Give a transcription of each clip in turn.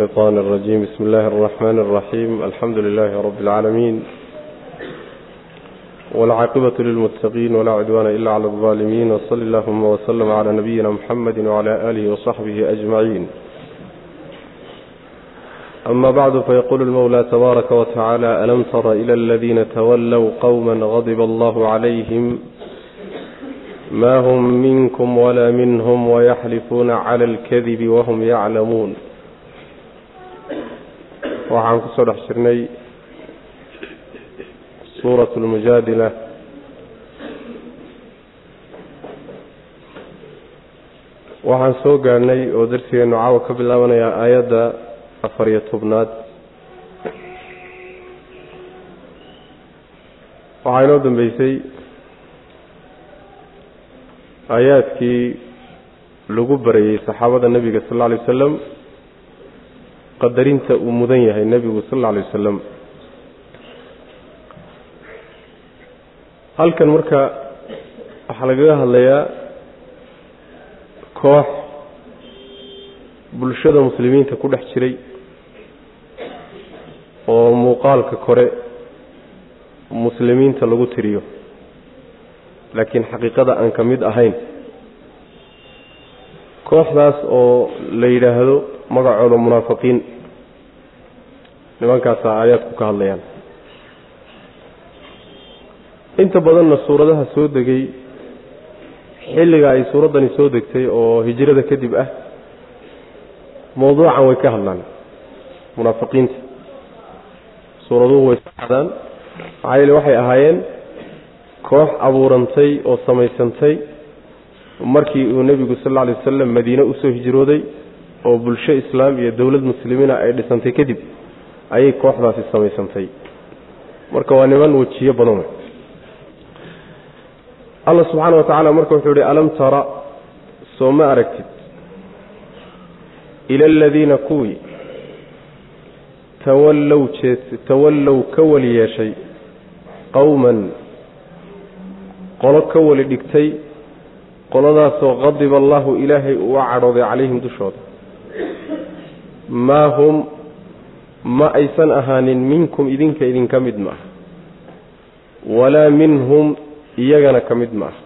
الشيطان الرجيم بسم الله الرحمن الرحيم الحمد لله رب العالمين والعاقبة للمتقين ولا عدوان إلا على الظالمين وصل اللهم وسلم على نبينا محمد وعلى آله وصحبه أجمعين أما بعد فيقول المولى تبارك وتعالى ألم تر إلى الذين تولوا قوما غضب الله عليهم ما هم منكم ولا منهم ويحلفون على الكذب وهم يعلمون waxaan ku soo dhex jirnay suuratu lmujaadila. Waxaan soo gaadhnay oo darsigeenu caawa ka bilaabanayaa aayadda afar iyo tobnaad. Waxaa inoo dambeysay aayaadkii lagu barayey saxaabada nebiga sal alla alay wasalam qadarinta uu mudan yahay nebigu sal alla alay wasalam halkan marka waxaa lagaga hadlayaa koox bulshada muslimiinta ku dhex jiray oo muuqaalka kore muslimiinta lagu tiriyo. Laakiin xaqiiqada aan ka mid ahayn kooxdaas oo la yidhaahdo magacooda munaafiqiin. Nimankaasaa aayaadku ka hadlayaan. Inta badanna suuradaha soo degay xilliga ay suuraddani soo degtay oo hijrada kadib ah mawduucan way ka hadlaan munaafiqiinta. Suuraduhu way ka maxaa yeele waxay ahaayeen koox abuurantay oo samaysantay markii uu nebigu sal alla alay wasalam madiine u soo hijrooday oo bulsho islaam iyo dowlad muslimiina ay dhisantay kadib ayay kooxdaasi samaysantay marka waa niman wejiyo badan wey. Allah subxaana wa tacaala marka wuxuu ihi alam tara soo ma aragtid ila aladiina kuwii tawallow jees tawallow ka weli yeeshay qowman qolo ka weli dhigtay qoladaasoo qadiba allahu ilaahay uga cadhooday calayhim dushooda maa hum ma aysan ahaanin minkum idinka idinka mid ma. Ah walaa minhum iyagana ka mid ma. Ah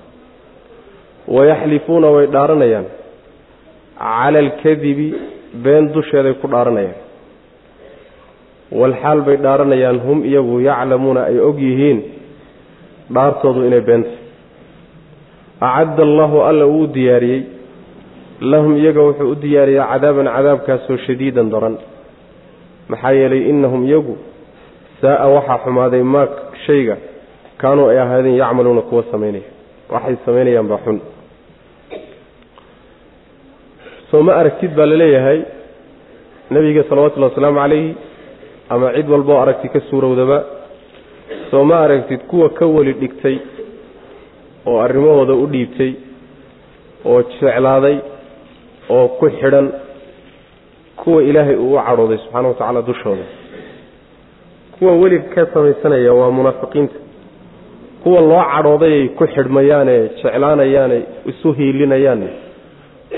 wayaxlifuuna way dhaaranayaan. Cala alkadibi been dusheeday ku dhaaranayaan. Walxaal bay dhaaranayaan hum iyagu yaclamuuna ay og yihiin dhaartoodu inay beentay acadda allahu alla uu diyaariyey lahum iyaga wuxuu u diyaariyaa cadaaban cadaabkaasoo shadiidan daran. Maxaa yeelay innahum iyagu saa-a waxaa xumaaday maa shayga kaanuu ay ahaadeen yacmaluuna kuwa samaynaya. Waxay samaynayaan baa xun. Soo ma aragtid baa la leeyahay nebiga salawatullahi wasalaamu calayhi ama cid walboo aragti ka suurowdaba soo ma aragtid kuwa ka weli dhigtay oo arrimahooda u dhiibtay oo jeclaaday oo ku xidhan kuwa ilaahay uu u cadhooday subxaana wa tacaala dushooda. Kuwa weli ka samaysanaya waa munaafiqiinta. Kuwa loo cadhoodayay ku xidhmayaane jeclaanayaane isu hiilinayaanne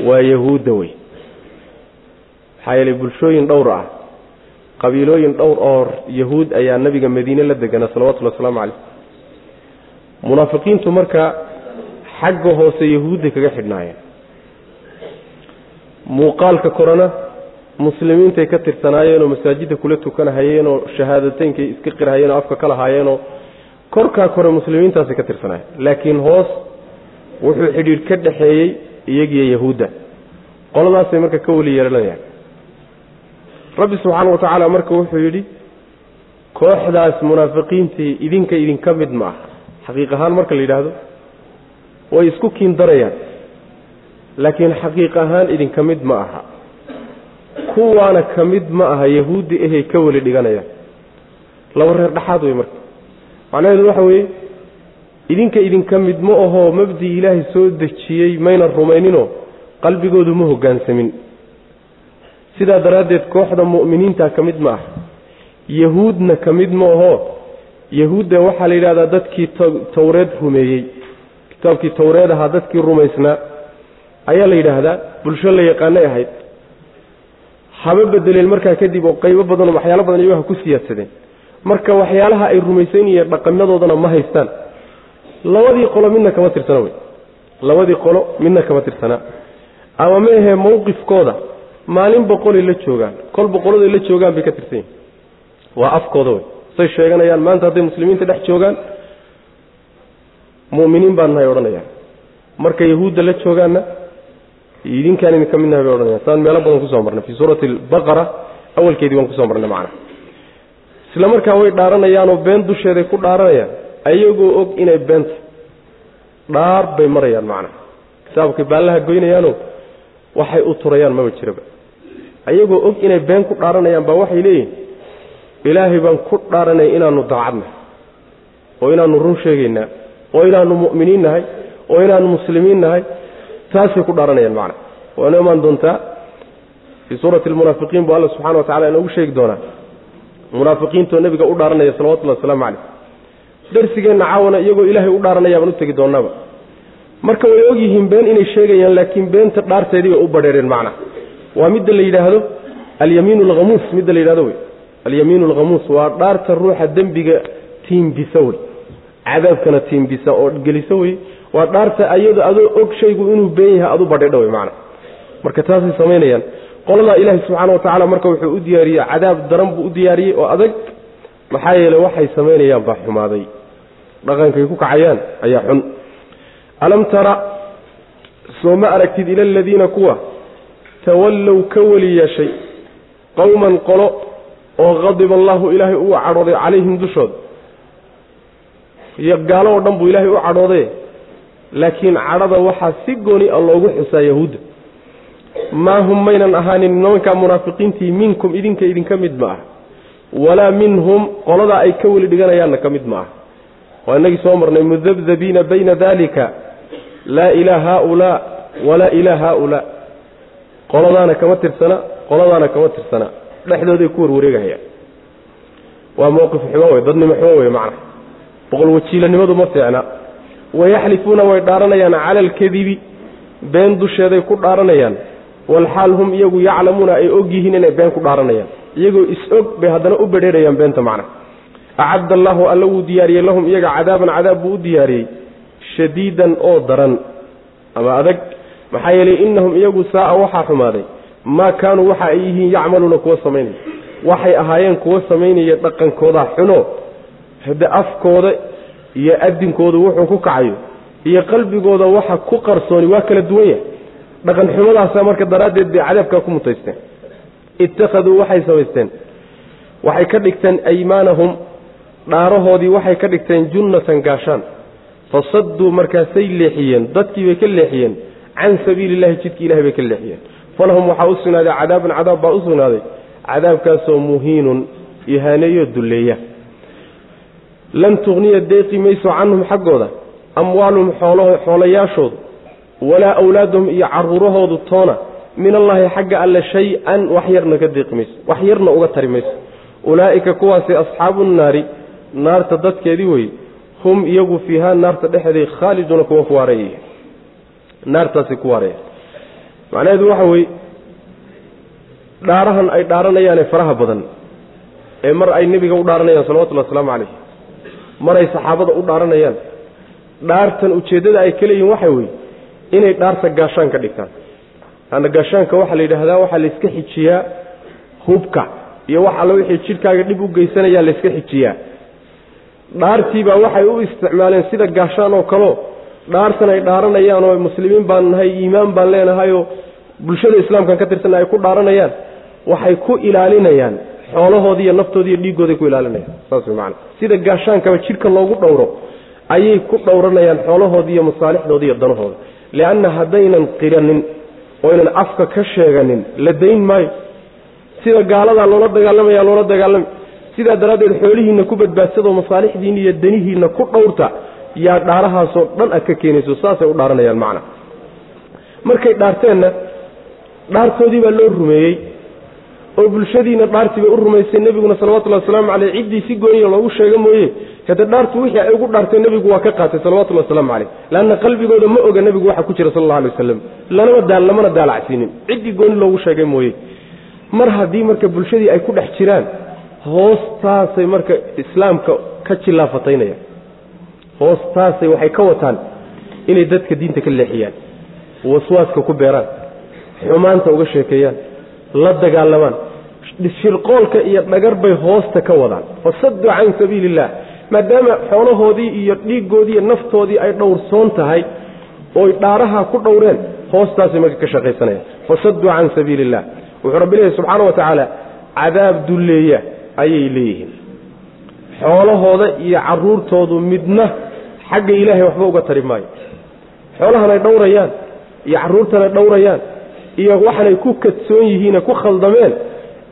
waa yahuudda wey maxaa yeelay bulshooyin dhowr ah qabiilooyin dhowr oo yahuud ayaa nabiga madiine la deganaa salawatullhi wasalaamu caleyh munaafiqiintu marka xagga hoose yahuudday kaga xidhnaayeen muuqaalka korena muslimiintay ka tirsanaayeenoo masaajidda kula tukanahayeenoo shahaadateynkai iska qirhayeen oo afka ka lahaayeenoo korkaa kore muslimiintaasay ka tirsanaayeen laakiin hoos wuxuu xidhiidh ka dhaxeeyey iyagiyo yahuudda. Qoladaasay marka ka weli yeelanayaan. Rabbi subxaana wa tacaala marka wuxuu yidhi kooxdaas munaafiqiintii idinka idinka mid ma aha xaqiiq ahaan marka la yidhaahdo way isku kiindarayaan laakiin xaqiiq ahaan idinka mid ma aha. Kuwaana ka mid ma aha yahuuddi ahay ka weli dhiganayaan laba reer dhexaad wey marka. Macnaheedu waxa weeye idinka idinka mid ma ahoo mabdi ilaahay soo dejiyey mayna rumayninoo qalbigoodu ma hoggaansamin sidaa daraaddeed kooxda mu'miniinta ka mid ma aha. Yahuudna ka mid ma ahoo yahuudda waxaa la yidhahdaa dadkii tawreed rumeeyey. Kitaabkii tawreed ahaa dadkii rumaysnaa ayaa la yidhaahdaa bulsho la yaqaanay ahayd. Haba bedeleen markaa kadib oo qaybo badanoo waxyaalo badan iyago ha ku siyaadsadeen marka waxyaalaha ay rumaysanyihiin dhaqamadoodana ma haystaan. Labadii qolo midna kama tirsana wey. Labadii qolo midna kama tirsanaa ama ma ahee mawqifkooda maalin boqolay la joogaan kol boqoladay la joogaan bay ka tirsan yihiin waa afkooda wey. Say sheeganayaan maanta hadday muslimiinta dhex joogaan mu'miniin baan nahay odhanayaan. Marka yahuudda la joogaanna idinkaan idinka midnahay bay odhanayaan. Saan meelo badan ku soo marnay. Fii suurati albaqara awalkeedii waan ku soo marnay macana isla markaa way dhaaranayaanoo been dusheeday ku dhaaranayaan. Ayagoo og inay beenta dhaar bay marayaan macna. Kitaabkay baallaha goynayaanoo waxay u turayaan maba jiraba. Ayagoo og inay been ku dhaaranayaan baa waxay leeyihiin ilaahay baan ku dhaaranaya inaanu daacadnahay oo inaanu run sheegaynaa oo inaanu mu'miniin nahay oo inaanu muslimiin nahay taasay ku dhaaranayaan macna. Waana imaan doontaa fii suurati almunaafiqiin buu alla subxana wa tacala inoogu sheegi doonaa. Munaafiqiintoo nebiga u dhaaranaya salawatullahi wasalaamu caleyh darsigeenna caawana iyagoo ilaahay u dhaaranaya baan u tegi doonaaba marka way og yihiin been inay sheegayaan laakiin beenta dhaarteedii u badheereen macna. Waa midda la yidhaahdo alyamiin alkhamuus midda la yidhahdo wey alyamiin alkhamuus waa dhaarta ruuxa dembiga tiimbisa wey cadaabkana tiimbisa oo gelisa wey waa dhaarta ayado adoo og shaygu inuu been yahay adu badheedho wey macna marka taasay samaynayaan qoladaa ilaahi subxaana wa tacaala marka wuxuu u diyaariyey cadaab daran buu u diyaariyey oo adag. Maxaa yeeley waxay samaynayaan baa xumaaday. Dhaqankay ku kacayaan ayaa xun. Alam tara soo ma aragtid ila aladiina kuwa tawallow ka weli yeeshay qowman qolo oo qadiba allaahu ilaahay uu cadhooday calayhim dushooda iyo gaalo oo dhan buu ilaahay u cadhoodee laakiin cadhada waxaa si gooni a loogu xusaa yahuudda maa hum maynan ahaanin nimankaa munaafiqiintii minkum idinka idinka mid ma ah. Walaa minhum qoladaa ay ka weli dhiganayaanna ka mid ma ah. Waa inagii soo marnay mudabdabiina bayna dalika laa ilaa haaulaa walaa ilaa haaulaa qoladaana kama tirsana qoladaana kama tirsana. Dhexdooday ku warwareegahayaan waa mowqif xumo wey dadnimo xumo wey macna. Boqol wajiilanimadu ma fiicna wayaxlifuuna way dhaaranayaan cala alkadibi been dusheeday ku dhaaranayaan. Walxaal hum iyagu yaclamuuna ay og yihiin inay been ku dhaaranayaan. Iyagoo is-og bay haddana u bedheerayaan beenta macna. Acadda allaahu alla wuu diyaariyey lahum iyaga cadaaban cadaab buu u diyaariyey shadiidan oo daran. Ama adag maxaa yeelay innahum iyagu saa'a waxaa xumaaday maa kaanuu waxa ay yihiin yacmaluuna kuwa samaynaya. Waxay ahaayeen kuwa samaynaya dhaqankooda xuno. Hade afkooda iyo adinkooda wuxuu ku kacayo iyo qalbigooda waxa ku qarsooni waa kala duwan yahay. Dhaqan xumadaasa marka daraaddeed bay cadaabkaa ku mutaysteen. Ittakhaduu waxay samaysteen waxay ka dhigteen aymaanahum dhaarahoodii waxay ka dhigteen junnatan gaashaan. Fasadduu markaasay leexiyeen dadkii bay ka leexiyeen. Can sabiili illahi jidkii ilahay bay ka leexiyeen. Falahum waxaa u sugnaaday cadaabun cadaab baa u sugnaaday. Cadaabkaasoo muhiinun ihaaneeyo dulleeya lan tughniya deeqi mayso canhum xaggooda amwaaluhum xoolayaashoodu walaa awlaaduhum iyo caruurahoodu toona min allaahi xagga alle shay-an wax yarna ka deeqi mayso wax yarna uga tari mayso. Ulaa'ika kuwaasi asxaabu nnaari naarta dadkeedii weye hum iyagu fiihaa naarta dhexeeday khaaliduuna kuwa ku waareeyay naartaasi ku waareeya macnaheedu waxa weeye dhaarahan ay dhaaranayaane faraha badan ee mar ay nebiga u dhaaranayaan salawatullhi wasalaamu calayh mar ay saxaabada u dhaaranayaan. Dhaartan ujeeddada ay ka leeyihiin weeye inay dhaarta gaashaan ka dhigtaan. Ana gaashaanka waxaa la yidhaahdaa waxaa layska xijiyaa hubka iyo wax alla wixii jidhkaaga dhib u geysanayaa layska xijiyaa. Dhaartiibaa waxay u isticmaaleen sida gaashaan oo kaleo. Dhaartan ay dhaaranayaan oo muslimiin baan nahay iimaan baan leenahayoo bulshada islaamkan ka tirsanna ay ku dhaaranayaan. Waxay ku ilaalinayaan xoolahoodii iyo naftoodii iyo dhiiggooday ku ilaalinayaan. Saas way macana sida gaashaankaba jidhka loogu dhowro ayay ku dhowranayaan xoolahoodii iyo masaalixdooda iyo danahooda. Lianna haddaynan qiranin oynan afka ka sheeganin la dayn maayo. Sida gaaladaa loola dagaalamaya loola dagaalami sidaa daraaddeed xoolihiinna ku badbaadsadoo masaalixdiinna iyo danihiinna ku dhowrta yaa dhaarahaasoo dhan a ka keenayso saasay u dhaaranayaan macna. Markay dhaarteenna dhaartoodii baa loo rumeeyey oo bulshadiina dhaartii bay u rumaysay nebiguna salawatullahi wasalaamu caleyh ciddii si gooniya loogu sheega mooye hade dhaartu wixii ay ugu dhaarteen nebigu waa ka qaatay salawatullahi wasalaamu caleyh leanna qalbigooda ma oga nebigu waxa ku jira sal alla alay wasalam lamana daalacsiinin ciddii gooni loogu sheegay mooye. Mar haddii marka bulshadii ay ku dhex jiraan hoostaasay marka islaamka ka jillaafataynayan hoostaasay waxay ka wataan inay dadka diinta ka leexiyaan waswaaska ku beeraan xumaanta uga sheekeeyaan la dagaalamaan shirqoolka iyo dhagar bay hoosta ka wadaan. Fasaduu can sabiili illah maadaama xoolahoodii iyo dhiiggoodii iyo naftoodii ay dhowrsoon tahay ooy dhaaraha ku dhowreen hoostaasay marka ka shaqaysanayaan fasaduu can sabiili illah wuxuu rabbi leeyahy subxaana wa tacaala cadaab dulleeya ayay leeyihiin. Xoolahooda iyo caruurtoodu midna xagga ilaahay waxba uga tari maayo. Xoolahan ay dhowrayaan iyo carruurtan ay dhowrayaan iyo waxanay ku kadsoon yihiine ku khaldameen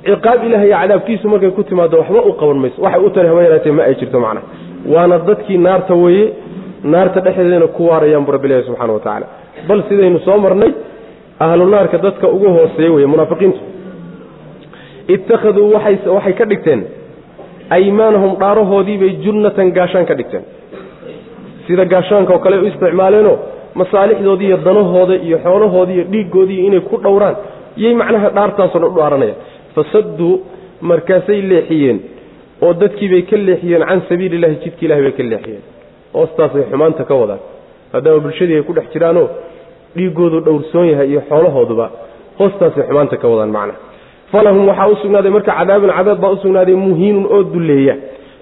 ciqaab ilahay iyo cadaabkiisu markay ku timaado waxba u qaban mayso. Waxay u tari ma ay jirto macnaha waana dadkii naarta weeye naarta dhexdeedana ku waarayaan buu rabbi ilahi subxana wa tacaala. Bal sidaynu soo marnay ahlu naarka dadka ugu hooseeya weye munaafiqiintu. Ittakhaduu waxay ka dhigteen aymaanahum dhaarahoodiibay junnatan gaashaan ka dhigteen. Sida gaashaanka oo kale u isticmaaleenoo masaalixdoodii iyo danahooda iyo xoolahoodii iyo dhiiggoodii inay ku dhowraan yay macnaha dhaartaasoo dhan u dhaaranayaan fasadduu markaasay leexiyeen oo dadkiibay ka leexiyeen can sabiili illahi jidki ilahi bay ka leexiyeen. Hoostaasay xumaanta ka wadaan. Maadaama bulshadii ay ku dhex jiraanoo dhiiggoodu dhowrsoon yahay iyo xoolahooduba hoostaasay xumaanta ka wadaan macnaha falahum waxaa u marka cadaabun cadaab baa u sugnaaday muhiinun oo dulleeya.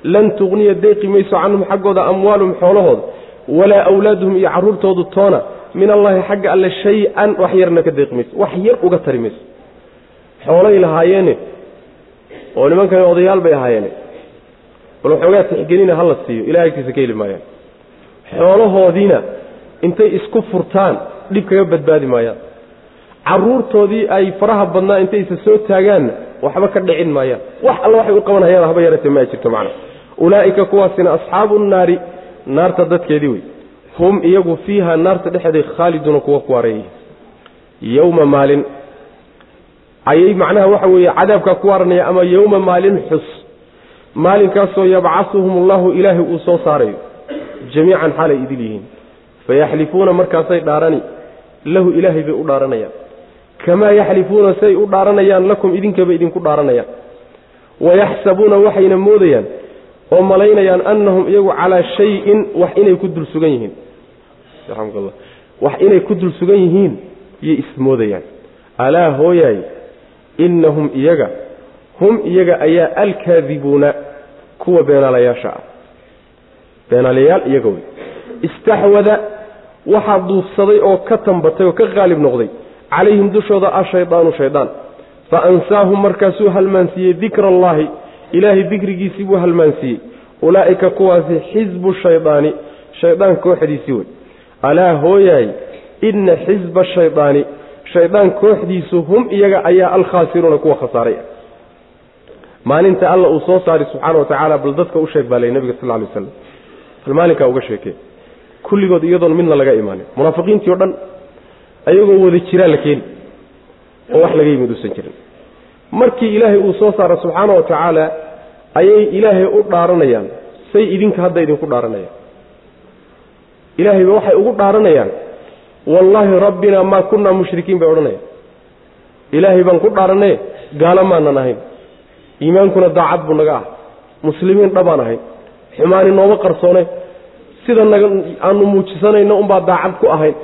Lan tuqniya deeqi mayso canhum xaggooda amwaaluhum xoolahooda walaa awlaaduhum iyo carruurtoodu toona. Min allahi xagga alle shay-an wax yarna ka deeqi mayso wax yar uga tari mayso xoolay lahaayeene oo nimankani odayaal bay ahaayeene bal waxoogaa tixgelina hala siiyo ilahay agtiisa ka heli maayaan. Xoolahoodiina intay isku furtaan dhib kaga badbaadi maayaan. Carruurtoodii ay faraha badnaa intaysa soo taagaanna waxba ka dhicin maayaan. Wax alla waxay u qabanhayaan haba yaratee ma jirto macna ulaa'ika kuwaasina asxaabu nnaari naarta dadkeedii wey. Hum iyagu fiiha naarta dhexeeday khaaliduuna kuwa ku waareeyay yowma maalin ayay macnaha waxa weeye cadaabkaa ku waaranaya ama yowma maalin xus. Maalinkaasoo yabcasuhum allahu ilaahay uu soo saarayo. Jamiican xaalay idil yihiin. Fayaxlifuuna markaasay dhaarani lahu ilaahay bay u dhaaranayaan. Kamaa yaxlifuuna say u dhaaranayaan lakum idinkaba idinku dhaaranayaan. Wayaxsabuuna waxayna moodayaan oo malaynayaan annahum iyagu calaa shayin wax inay ku dul sugan yihiin. Wax inay ku dul sugan yihiin yay ismoodayaan alaa hooyaay innahum iyaga hum iyaga ayaa alkaadibuuna kuwa beenaalayaasha ah. Beenaalayaal iyaga wey. Istaxwada waxaa duufsaday oo ka tambatay oo ka qaalib noqday calayhim dushooda ashaydaanu shaydaan. Fa ansaahum markaasuu halmaansiiyey dikra allaahi ilaahay dikrigiisii buu halmaansiiyey. Ulaa'ika kuwaasi xisbu shaydaani shaydaan kooxdiisii wey. Alaa hooyaay inna xisba shaydaani shaydaan kooxdiisu hum iyaga ayaa alkhaasiruuna kuwa khasaaray ah maalinta alla uu soo saari subxaana wa tacaala bal dadka u sheeg baa lay nabiga sal alay waslam bal maalinkaa uga sheekee. Kulligood iyadoon midna laga imaanin. Munaafiqiintii o dhan ayagoo wada jiraa la keeni oo wax laga yimid uusan jirin. Markii ilaahay uu soo saaro subxaana wa tacaala ayay ilaahay u dhaaranayaan. Say idinka hadda idinku dhaaranayaan. Ilaahayba waxay ugu dhaaranayaan wallaahi rabbinaa maa kunnaa mushrikiin bay odhanayaan ilaahay baan ku dhaaranaye gaalo maanan ahayn iimaankuna daacad buu naga ah muslimiin dhabaan ahayn xumaani nooma qarsoone sida naga aanu muujisanayno unbaa daacad ku ahayn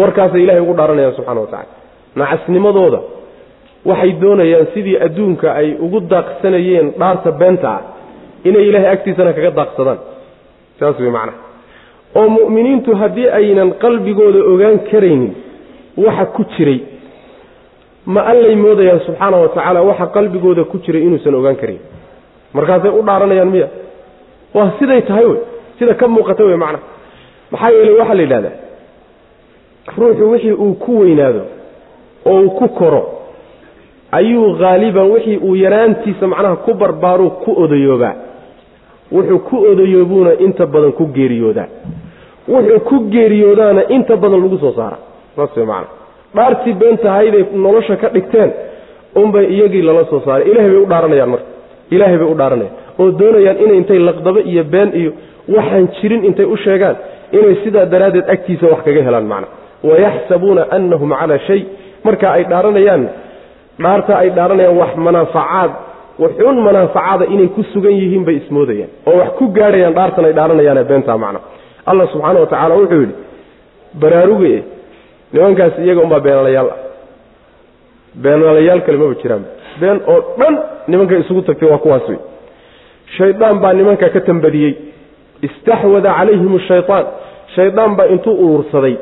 warkaasay ilahay ugu dhaaranayaan subxana wa tacala nacasnimadooda waxay doonayaan sidii adduunka ay ugu daaqsanayeen dhaarta beenta ah. Inay ilaahay agtiisana kaga daaqsadaan. Saas wey macnaha oo mu'miniintu haddii aynan qalbigooda ogaan karaynin waxa ku jiray. Ma allay moodayaan subxaana wa tacaala waxa qalbigooda ku jiray inuusan ogaan karayn markaasay u dhaaranayaan miya. Waa siday tahay wey sida ka muuqata wey macnaha maxaa yeeley waxaa la yidhahdaa? Ruuxu wixii uu ku weynaado oo uu ku koro ayuu haaliban wixii uu yaraantiisa macnaha ku barbaaruu ku odayoobaa. Wuxuu ku odayoobuuna inta badan ku geeriyoodaa wuxuu ku geeriyoodaana inta badan lagu soo saara. Saas way macana dhaartii beentahayday nolosha ka dhigteen unbay iyagii lala soo saaray. Ilahay bay u dhaaranayaan marka. Ilaahay bay u dhaaranayaan. Oo doonayaan inay intay laqdabo iyo been iyo waxaan jirin intay u sheegaan inay sidaa daraaddeed agtiisa wax kaga helaan macna. Wayaxsabuuna annahum calaa shay. Marka ay dhaaranayaan dhaarta ay dhaaranayaan wax manaafacaad waxuun manaafacaada inay ku sugan yihiin bay ismoodayaan. Oo wax ku gaadhayaan dhaartan ay dhaaranayaane beentaa macna allah subxaana wa tacaala wuxuu yidhi baraaruge nimankaas iyaga unbaa beenalayaal ah. Beenalayaal kale maba jiraan. Been oo dhan nimanka isugu tagtay waa kuwaas wey shaydaan baa nimanka ka tambadiyey. Istaxwada calayhim ashaytaan shaydaan baa intuu urursaday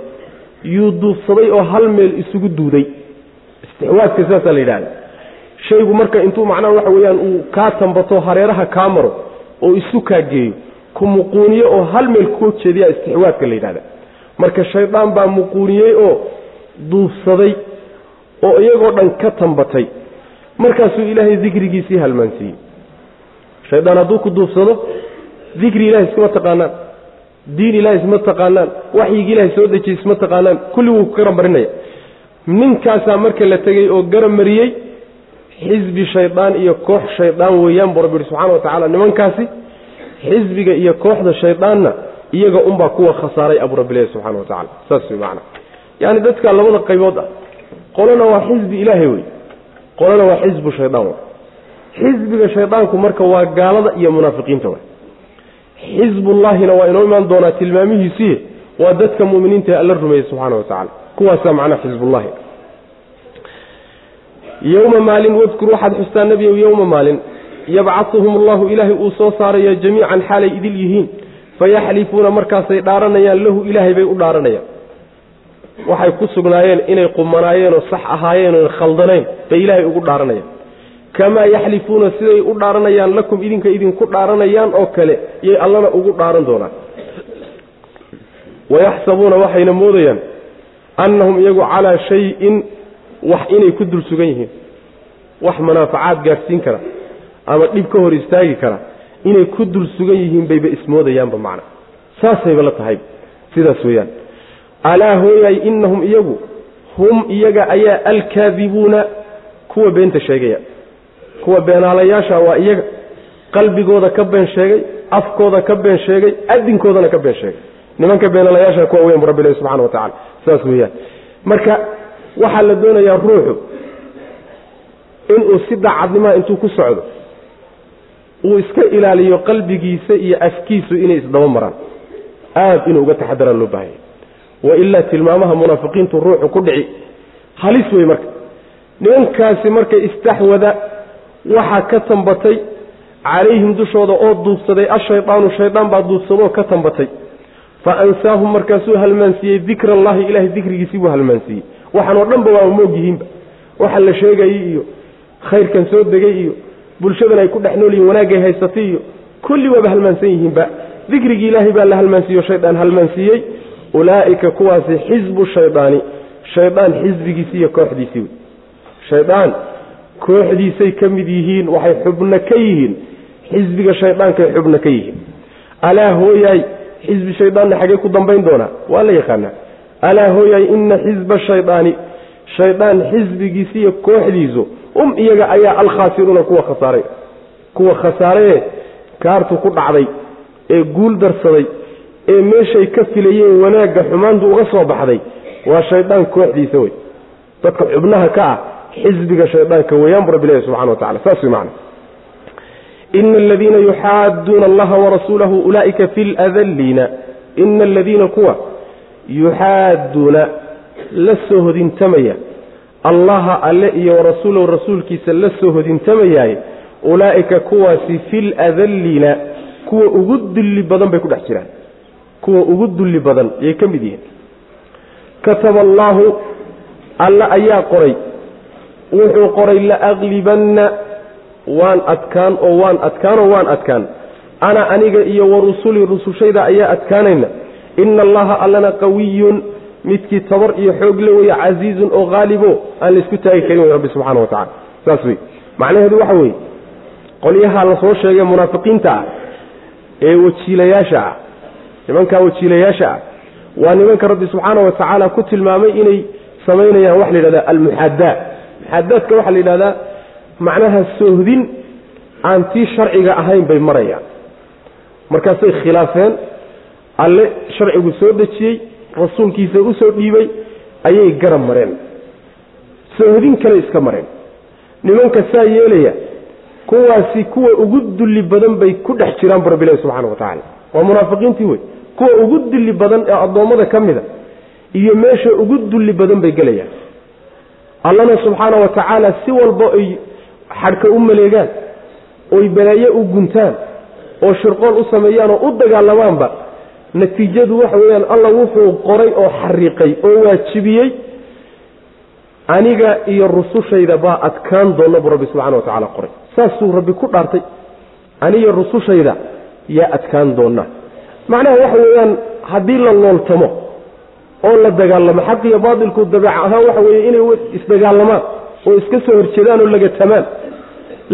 yuu duufsaday oo hal meel isugu duuday. Istixwaadka sidaasaa la yidhahda shaygu marka intuu macnaha waxa weeyaan uu kaa tambato hareeraha kaa maro oo isu kaa geeyo ku muquuniyo oo hal meel kuu jeediyaa istixwaadka la yidhahda. Marka shaydaan baa muquuniyey oo duufsaday oo iyagoo dhan ka tambatay. Markaasuu ilaahay dikrigiisii halmaansiiyey. Shaydaan hadduu ku duufsado dikri ilahay iskama taqaanaan. Diin ilahay isma taqaanaan. Waxyigi ilahay soo dejiyey isma taqaanaan. Kulli wuu garan marinaya ninkaasaa marka la tegey oo garan mariyey xisbi shaydaan iyo koox shaydaan weeyaan buu rabbi yihi subxana wa tacaala nimankaasi xisbiga iyo kooxda shaydaanna iyaga unbaa kuwa khasaaray abuu rabbilahi subxana wa tacala saas wey macana yaani dadka labada qaybood ah qolona waa xisbi ilaahay wey. Qolona waa xisbu shaydaan wey. Xisbiga shaydaanku marka waa gaalada iyo munaafiqiinta wey. Xisbullaahina waa inoo imaan doonaa tilmaamihiisiiye waa dadka muminiinta alla rumeeyey subxaana wa tacala kuwaasaa macnaha xisbullahi. Yowma maalin wadkur waxaad xustaa nebiyow yowma maalin yabcahuhum allahu ilaahay uu soo saaraya jamiican xaalay idil yihiin. Fayaxlifuuna markaasay dhaaranayaan lahu ilaahay bay u dhaaranayaan. Waxay ku sugnaayeen inay qumanaayeenoo sax ahaayeenoo khaldanayn bay ilaahay ugu dhaaranayaan. Kamaa yaxlifuuna siday u dhaaranayaan lakum idinka idinku dhaaranayaan oo kale yay allana ugu dhaaran doonaan. Wayaxsabuuna waxayna moodayaan annahum iyagu calaa shayin wax inay ku dul sugan yihiin. Wax manaafacaad gaadhsiin kara ama dhib ka hor istaagi kara. Inay ku dul sugan yihiin bayba ismoodayaanba macna. Saasayba la tahay. Sidaas weeyaan. Alaa hooyay innahum iyagu hum iyaga ayaa alkaadibuuna kuwa beenta sheegaya. Kuwa beenaalayaasha waa iyaga. Qalbigooda ka been sheegay afkooda ka been sheegay adinkoodana ka been sheegay. Nimanka beenaalayaasha kuwa weyan bu rabbi ilahi subxana wa tacala saas weeyaan. Marka waxaa la doonayaa ruuxu inuu si daacadnimaa intuu ku socdo uu iska ilaaliyo qalbigiisa iyo afkiisu inay isdaba maraan. Aad inuu uga taxadaraan loo baahanya wailaa tilmaamaha munaafiqiintu ruuxu ku dhici. Halis wey marka. Nimankaasi marka istaxwada waxaa ka tambatay calayhim dushooda oo duubsaday ashaydaanu shaydaan baa duubsadoo ka tambatay. Fa ansaahum markaasuu halmaansiiyey dikra allahi ilahay dikrigiisii buu halmaansiiyey. Waxaan oo dhanba waa moog waxa la sheegayey iyo khayrkan soo degay iyo bulshadan ay ku dhex nool yihiin wanaagay haysatay iyo kulli waaba halmaansan yihiinba dikrigii ilaahay baa la halmaansiiyo shaydaan halmaansiiyey. Ulaa'ika kuwaasi xisbu shaydaani shaydaan xisbigiisii iyo kooxdiisii wey. Shaydaan kooxdiisay ka mid yihiin waxay xubno ka yihiin. Xisbiga shaydaankay xubno ka yihiin. Alaa hooyaay xisbi shaydaanna xagee ku dambayn doonaa waa la yaqaanaa. Alaa hooyaay ina xisba shaydaani shaydaan xisbigiisi iyo kooxdiisu um iyaga ayaa alkhaasiruuna kuwa khasaaray. Kuwa khasaaree kaartu ku dhacday ee guul darsaday ee meeshay ka filayeen wanaagga xumaantu uga soo baxday waa shaydaan kooxdiisa wey dadka xubnaha ka ah xisbiga shaydaanka weeyaan bu rabbi ilahi subxana wa tacala saas wey macana ina aladiina yuxaaduuna allaha warasuulahu ulaa'ika fi ladalliina ina aladiina kuwa yuxaaduuna la soo hodintamaya allaha alle iyo warasuulahu rasuulkiisa la soo hodintamayaaye ulaa'ika kuwaasi fi ladalliina kuwa ugu dulli badan bay ku dhex jiraan. Kuwa ugu dulli badan yay ka mid yihiin. Kataba allaahu alle ayaa qoray. Wuxuu qoray laaglibanna waan adkaan oo waan adkaan oo waan adkaan. Ana aniga iyo wa rusulii rusushayda ayaa adkaanayna. Ina allaha allana qawiyun midkii tabar iyo xoog le weeye casiizun oo haalibo aan laysku taagi karin wey rabbi subxana wa tacala saas wey macnaheedu waxa weeye qolyaha la soo sheegay munaafiqiinta ah ee wajiilayaasha ah nimankaa wajiilayaasha ah waa nimanka rabbi subxaana wa tacaala ku tilmaamay inay samaynayaan waxa la yidhahda almuxadaa muxadaadka waxaa la yidhahdaa macnaha soohdin aan tii sharciga ahayn bay marayaan. Markaasay khilaafeen alle sharcigu soo dejiyey rasuulkiisa u soo dhiibay ayay garab mareen. Soohdin kale iska mareen. Nimanka saa yeelaya kuwaasi kuwa ugu dulli badan bay ku dhex jiraan bu rabbilahi subxana wa tacaala. Waa munaafiqiintii wey. Kuwa ugu dulli badan ee addoommada ka mida iyo meesha ugu dulli badan bay gelayaan. Allana subxaana wa tacaala si walba ay xadhka u maleegaan oy balaaye u guntaan oo shirqool u sameeyaan oo u dagaalamaanba natiijadu waxa weeyaan alla wuxuu qoray oo xariiqay oo waajibiyey. Aniga iyo rusushayda baa adkaan doonna buu rabbi subxana wa tacala qoray. Saasuu rabbi ku dhaartay. Aniga rusushayda yaa adkaan doonna macnaha waxa weeyaan haddii la looltamo oo la dagaalamo xaq iyo baatilku dabeec ahaan waxa weeye inay isdagaalamaan oo iska soo horjeedaan oo lagatamaan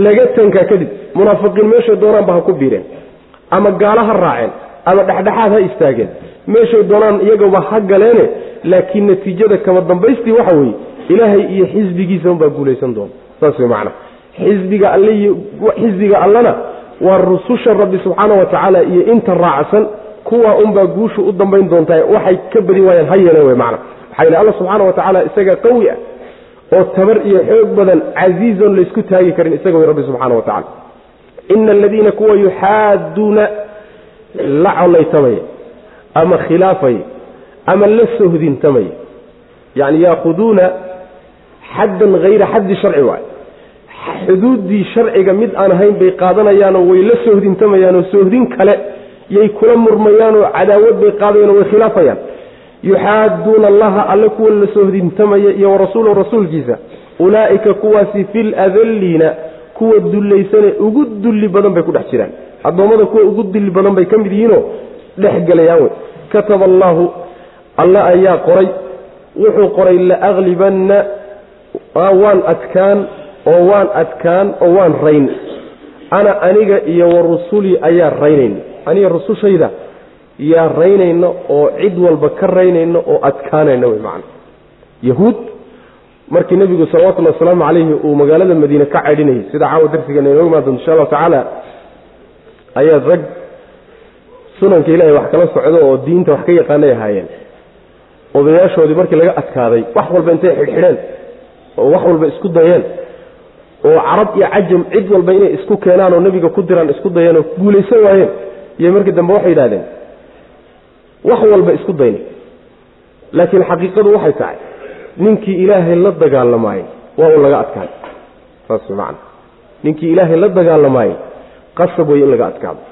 laga tankaa kadib munaafiqiin meeshay doonaanba ha ku biireen ama gaalo ha raaceen ama dhexdhexaad ha istaageen. Meeshay doonaan iyagaba ha galeene laakiin natiijada kama dambaystii waxa weeye ilaahay iyo xisbigiisa unbaa guulaysan doona saas wey macana xisbiga alle xisbiga allana waa rususha rabbi subxaana wa tacaala iyo inta raacsan kuwa unbaa guushu u dambayn doontaa waxay ka badi waayaan ha yeeleen wey macana maxaa yidhi alla subxaana wa tacaala isaga qawi ah oo tabar iyo xoog badan casiizon laysku taagi karin isaga way rabbi subxaana wa tacala ina aladiina kuwa yuxaaduuna la colaytamaya ama khilaafaya ama la sohdintamaya yani yaakuduuna xaddan hayra xaddi sharci waay. Xuduuddii sharciga mid aan ahayn bay qaadanayaanoo way la sohdintamayaanoo sohdin kale yay kula murmayaanoo cadaawad bay qaadayaanoo way khilaafayaan. Yuxaaduuna allaha alle kuwa la sohdintamaya iyo warasuulahu rasuulkiisa. Ulaa'ika kuwaasi fi ladalliina kuwa dullaysane ugu dulli badan bay ku dhex jiraan addoommada kuwa ugu dulli badan bay ka mid yihiinoo dhex gelayaan wey. Kataba allaahu alle ayaa qoray. Wuxuu qoray laaglibanna waan adkaan oo waan adkaan oo waan rayn. Ana aniga iyo wa rusulii ayaa raynayna aniga rusushayda yaa raynayna oo cid walba ka raynayna oo adkaanayna wey macana. Yahuud markii nebigu salawatullhi wasalaamu calayhi uu magaalada madiine ka caydhinayay sida caawa darsigeena inooga imaan doonto insha allahu tacaala ayaa rag sunanka ilaahay wax kala socdo oo diinta wax ka yaqaanay ahaayeen. Odayaashoodii markii laga adkaaday wax walba intay xidhxidheen oo wax walba isku dayeen oo carab iyo cajam cid walba inay isku keenaan oo nebiga ku diraan isku dayeen oo guulaysan waayeen iyo markii dambe waxay yidhahdeen wax walba isku dayna laakiin xaqiiqadu waxay tahay ninkii ilaahay la dagaalamaayey waa uu laga adkaado saas macana ninkii ilaahay la dagaalamaayey qasab wey in laga adkaado.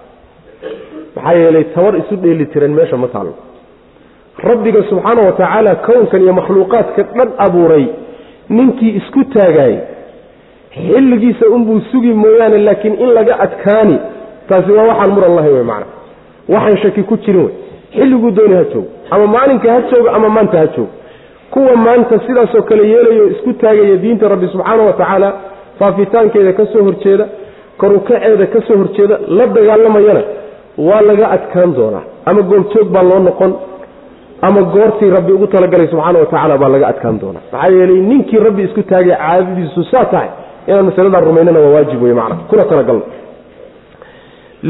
Maxaa yeelay tabar isu dheeli meesha ma taallo rabbiga subxaana wa tacaala kownkan iyo makhluuqaadka dhan abuuray ninkii isku taagaayey xilligiisa unbuu sugi mooyaane laakiin in laga adkaani taasi waa waxaan muran lahayn wey macana waxaan shaki ku jirin wey xilliguu dooni ha joogo ama maalinka ha joogo ama maanta ha joogo. Kuwa maanta sidaasoo kale yeelayo isku taagaya diinta rabbi subxaana wa tacaala faafitaankeeda ka soo horjeeda karukaceeda ka soo horjeeda la dagaalamayana waa laga adkaan doonaa. Ama goobjoog baa loo noqon ama goortii rabbi ugu talagalay subxaana wa tacaala baa laga adkaan doonaa. Maxaa yeelay ninkii rabbi isku taagay caadadiisu saa tahay inaan masaladaa rumaynana waa waajib wey macana kuna talagalno.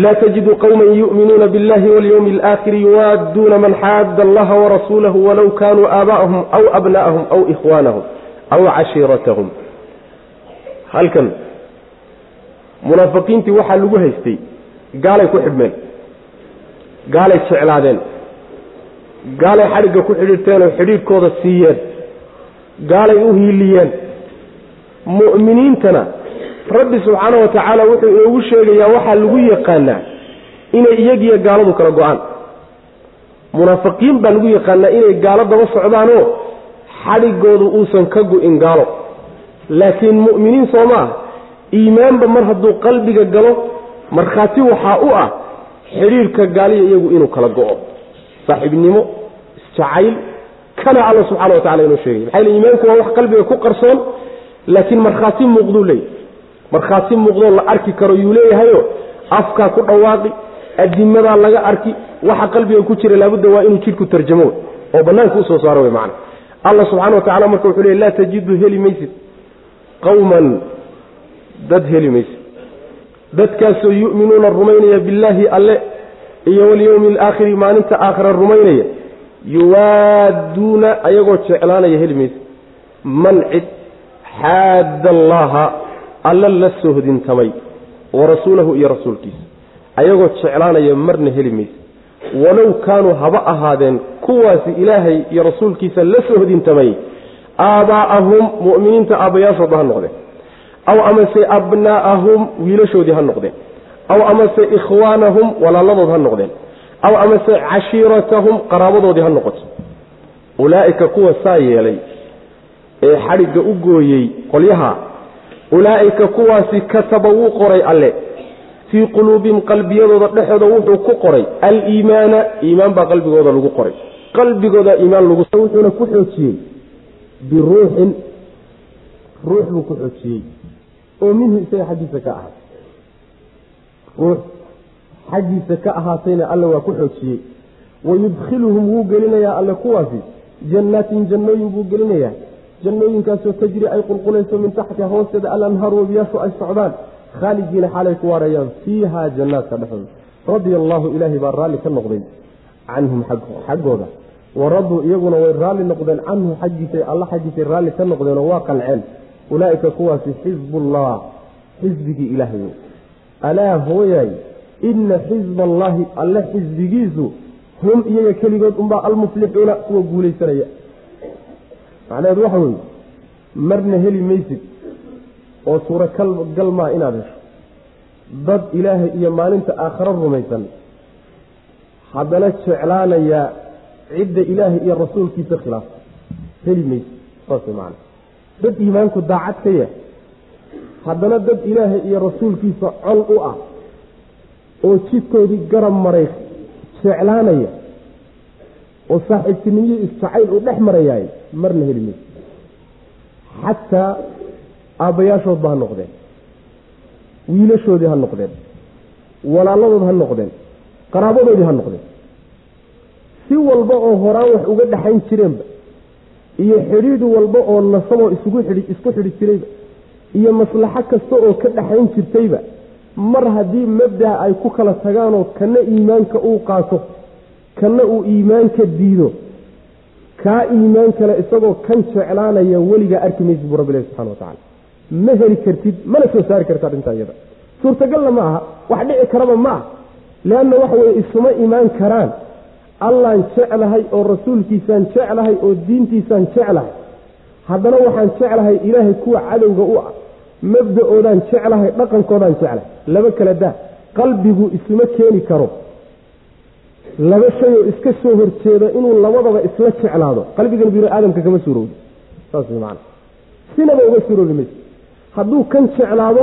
Laa tajidu qowma yu'minuuna biاllahi walyowmi alaakhiri yuwaadduuna man xaadda allaha warasuulahu walow kaanuu aabaa'ahum aw abna'ahum aw ikhwaanahum aw cashiiratahum. Halkan munaafiqiintii waxaa lagu haystay gaalay ku xidhmeen gaalay jeclaadeen gaalay xadhigga ku xidhiirteen oo xidhiidhkooda siiyeen gaalay u hiiliyeen. Mu'miniintana rabbi subxaana wa tacaala wuxuu inoogu sheegayaa waxaa lagu yaqaanaa inay iyagiyo gaaladu kala go'aan. Munaafiqiin baa lagu yaqaanaa inay gaalo daba socdaanoo xadhigoodu uusan ka go-in gaalo. Laakiin mu'miniin soo ma ah iimaanba mar hadduu qalbiga galo markhaati waxaa u ah xidhiirka gaaliya iyagu inuu kala go-o. Saaxiibnimo isjacayl kana alla subxana wa tacala inoo sheegay. Maxaa yele iimaanku waa wax qalbiga ku qarsoon laakiin markhaati muuqduu leeyahy markhaati muuqdoo la arki karo yuu leeyahayo afkaa ku dhawaaqi adimadaa laga arki waxa qalbiga ku jira laabudda waa inuu jidhku tarjamo. Oo bannaanka u soo saaro wey macana allah subxana wa tacala marka wuxuu leey laa tajidu heli maysid qawman dad heli maysid dadkaasoo yu'minuuna rumaynaya billaahi alle iyo walyowmi alaakhiri maalinta aakhira rumaynaya yuwaadduuna ayagoo jeclaanaya heli maysid man cid xaadda allaha alla la sohdintamay wa rasuulahu iyo rasuulkiisa ayagoo jeclaanaya marna heli maysa. Walow kaanuu haba ahaadeen kuwaasi ilaahay iyo rasuulkiisa la sohdintamay aabaa'ahum mu'miniinta aabbayaashooda ha noqdeen aw amase abnaa'ahum wiilashoodii ha noqdeen aw amase ikhwaanahum walaaladood ha noqdeen aw amase cashiiratahum qaraabadoodii ha noqoto ulaa'ika kuwa saa yeelay ee xadhigga u gooyey qolyaha ulaa'ika kuwaasi kataba wuu qoray alle fii quluubihim qalbiyadooda dhexooda wuxuu ku qoray aliimaana iimaan baa qalbigooda lagu qoray qalbigooda iimaan lagu wuxuuna ku xoojiyey biruuxin ruux buu ku xoojiyey oo minhu isaga xaggiisa ka ahaatay xaggiisa ka ahaatayna alle waa ku xoojiyey. Wayudkhiluhum wuu gelinayaa alle kuwaasi. Jannaatin jannooyin buu gelinayaa. Jannooyinkaasoo tajri ay qulqulayso min taxtiha hoosteeda alanhaaru wabiyaashu ay socdaan. Khaalidiina xaalay ku waarayaan fiiha jannaadka dhexooda radia allaahu ilaahay baa raalli ka noqday canhum xaggooda. Waraduu iyaguna way raalli noqdeen canhu xaggiisa alla xaggiisay raalli ka noqdeenoo waa qanceen ulaa'ika kuwaasi xisbullah xisbigii ilaahay. Alaa hooyaay ina xisba allaahi alle xisbigiisu hum iyaga keligood unbaa almuflixuuna kuwa guulaysanaya. Macnaheedu waxa weeye marna heli maysid oo suuragal maa inaad hesho. Dad ilaahay iyo maalinta aakharo rumaysan haddana jeclaanaya cidda ilaahay iyo rasuulkiisa khilaafta heli maysid saas macana dad iimaanku daacad ka yahay. Haddana dad ilaahay iyo rasuulkiisa col u ah oo jidkoodii garab maray jeclaanaya oo saaxiibtinimiyo isjacayl uu dhex marayaay marna heli mayso xataa aabbayaashoodba ha noqdeen. Wiilashoodii ha noqdeen. Walaaladood ha noqdeen. Qaraabadoodii ha noqdeen. Si walba oo horaan wax uga dhexayn jireenba iyo xidhiidh walba oo nasaboo isku xidhi jirayba iyo maslaxo kasta oo ka dhexayn jirtayba mar haddii mabdaa ay ku kala tagaanoo kana iimaanka uu qaato kana uu iimaanka diido kaa iimaan kale isagoo kan jeclaanaya weligaa arki maysid buu rabbi ilahi subxana wa tacala ma heli kartid mana soo saari karta arrintaa iyada. Suurtagalna ma aha wax dhici karaba ma ah leanna waxa weye isuma imaan karaan allaan jeclahay oo rasuulkiisaan jeclahay oo diintiisaan jeclahay. Haddana waxaan jeclahay ilaahay kuwa cadowga u ah mabda-oodaan jeclahay dhaqankoodaan jeclahay. Laba kala daa qalbigu isuma keeni karo. Laba shay oo iska soo horjeeda inuu labadaba isla jeclaado. Qalbigan bini aadamka kama suurowdo saas man sinaba uga suuroobi mayso hadduu kan jeclaado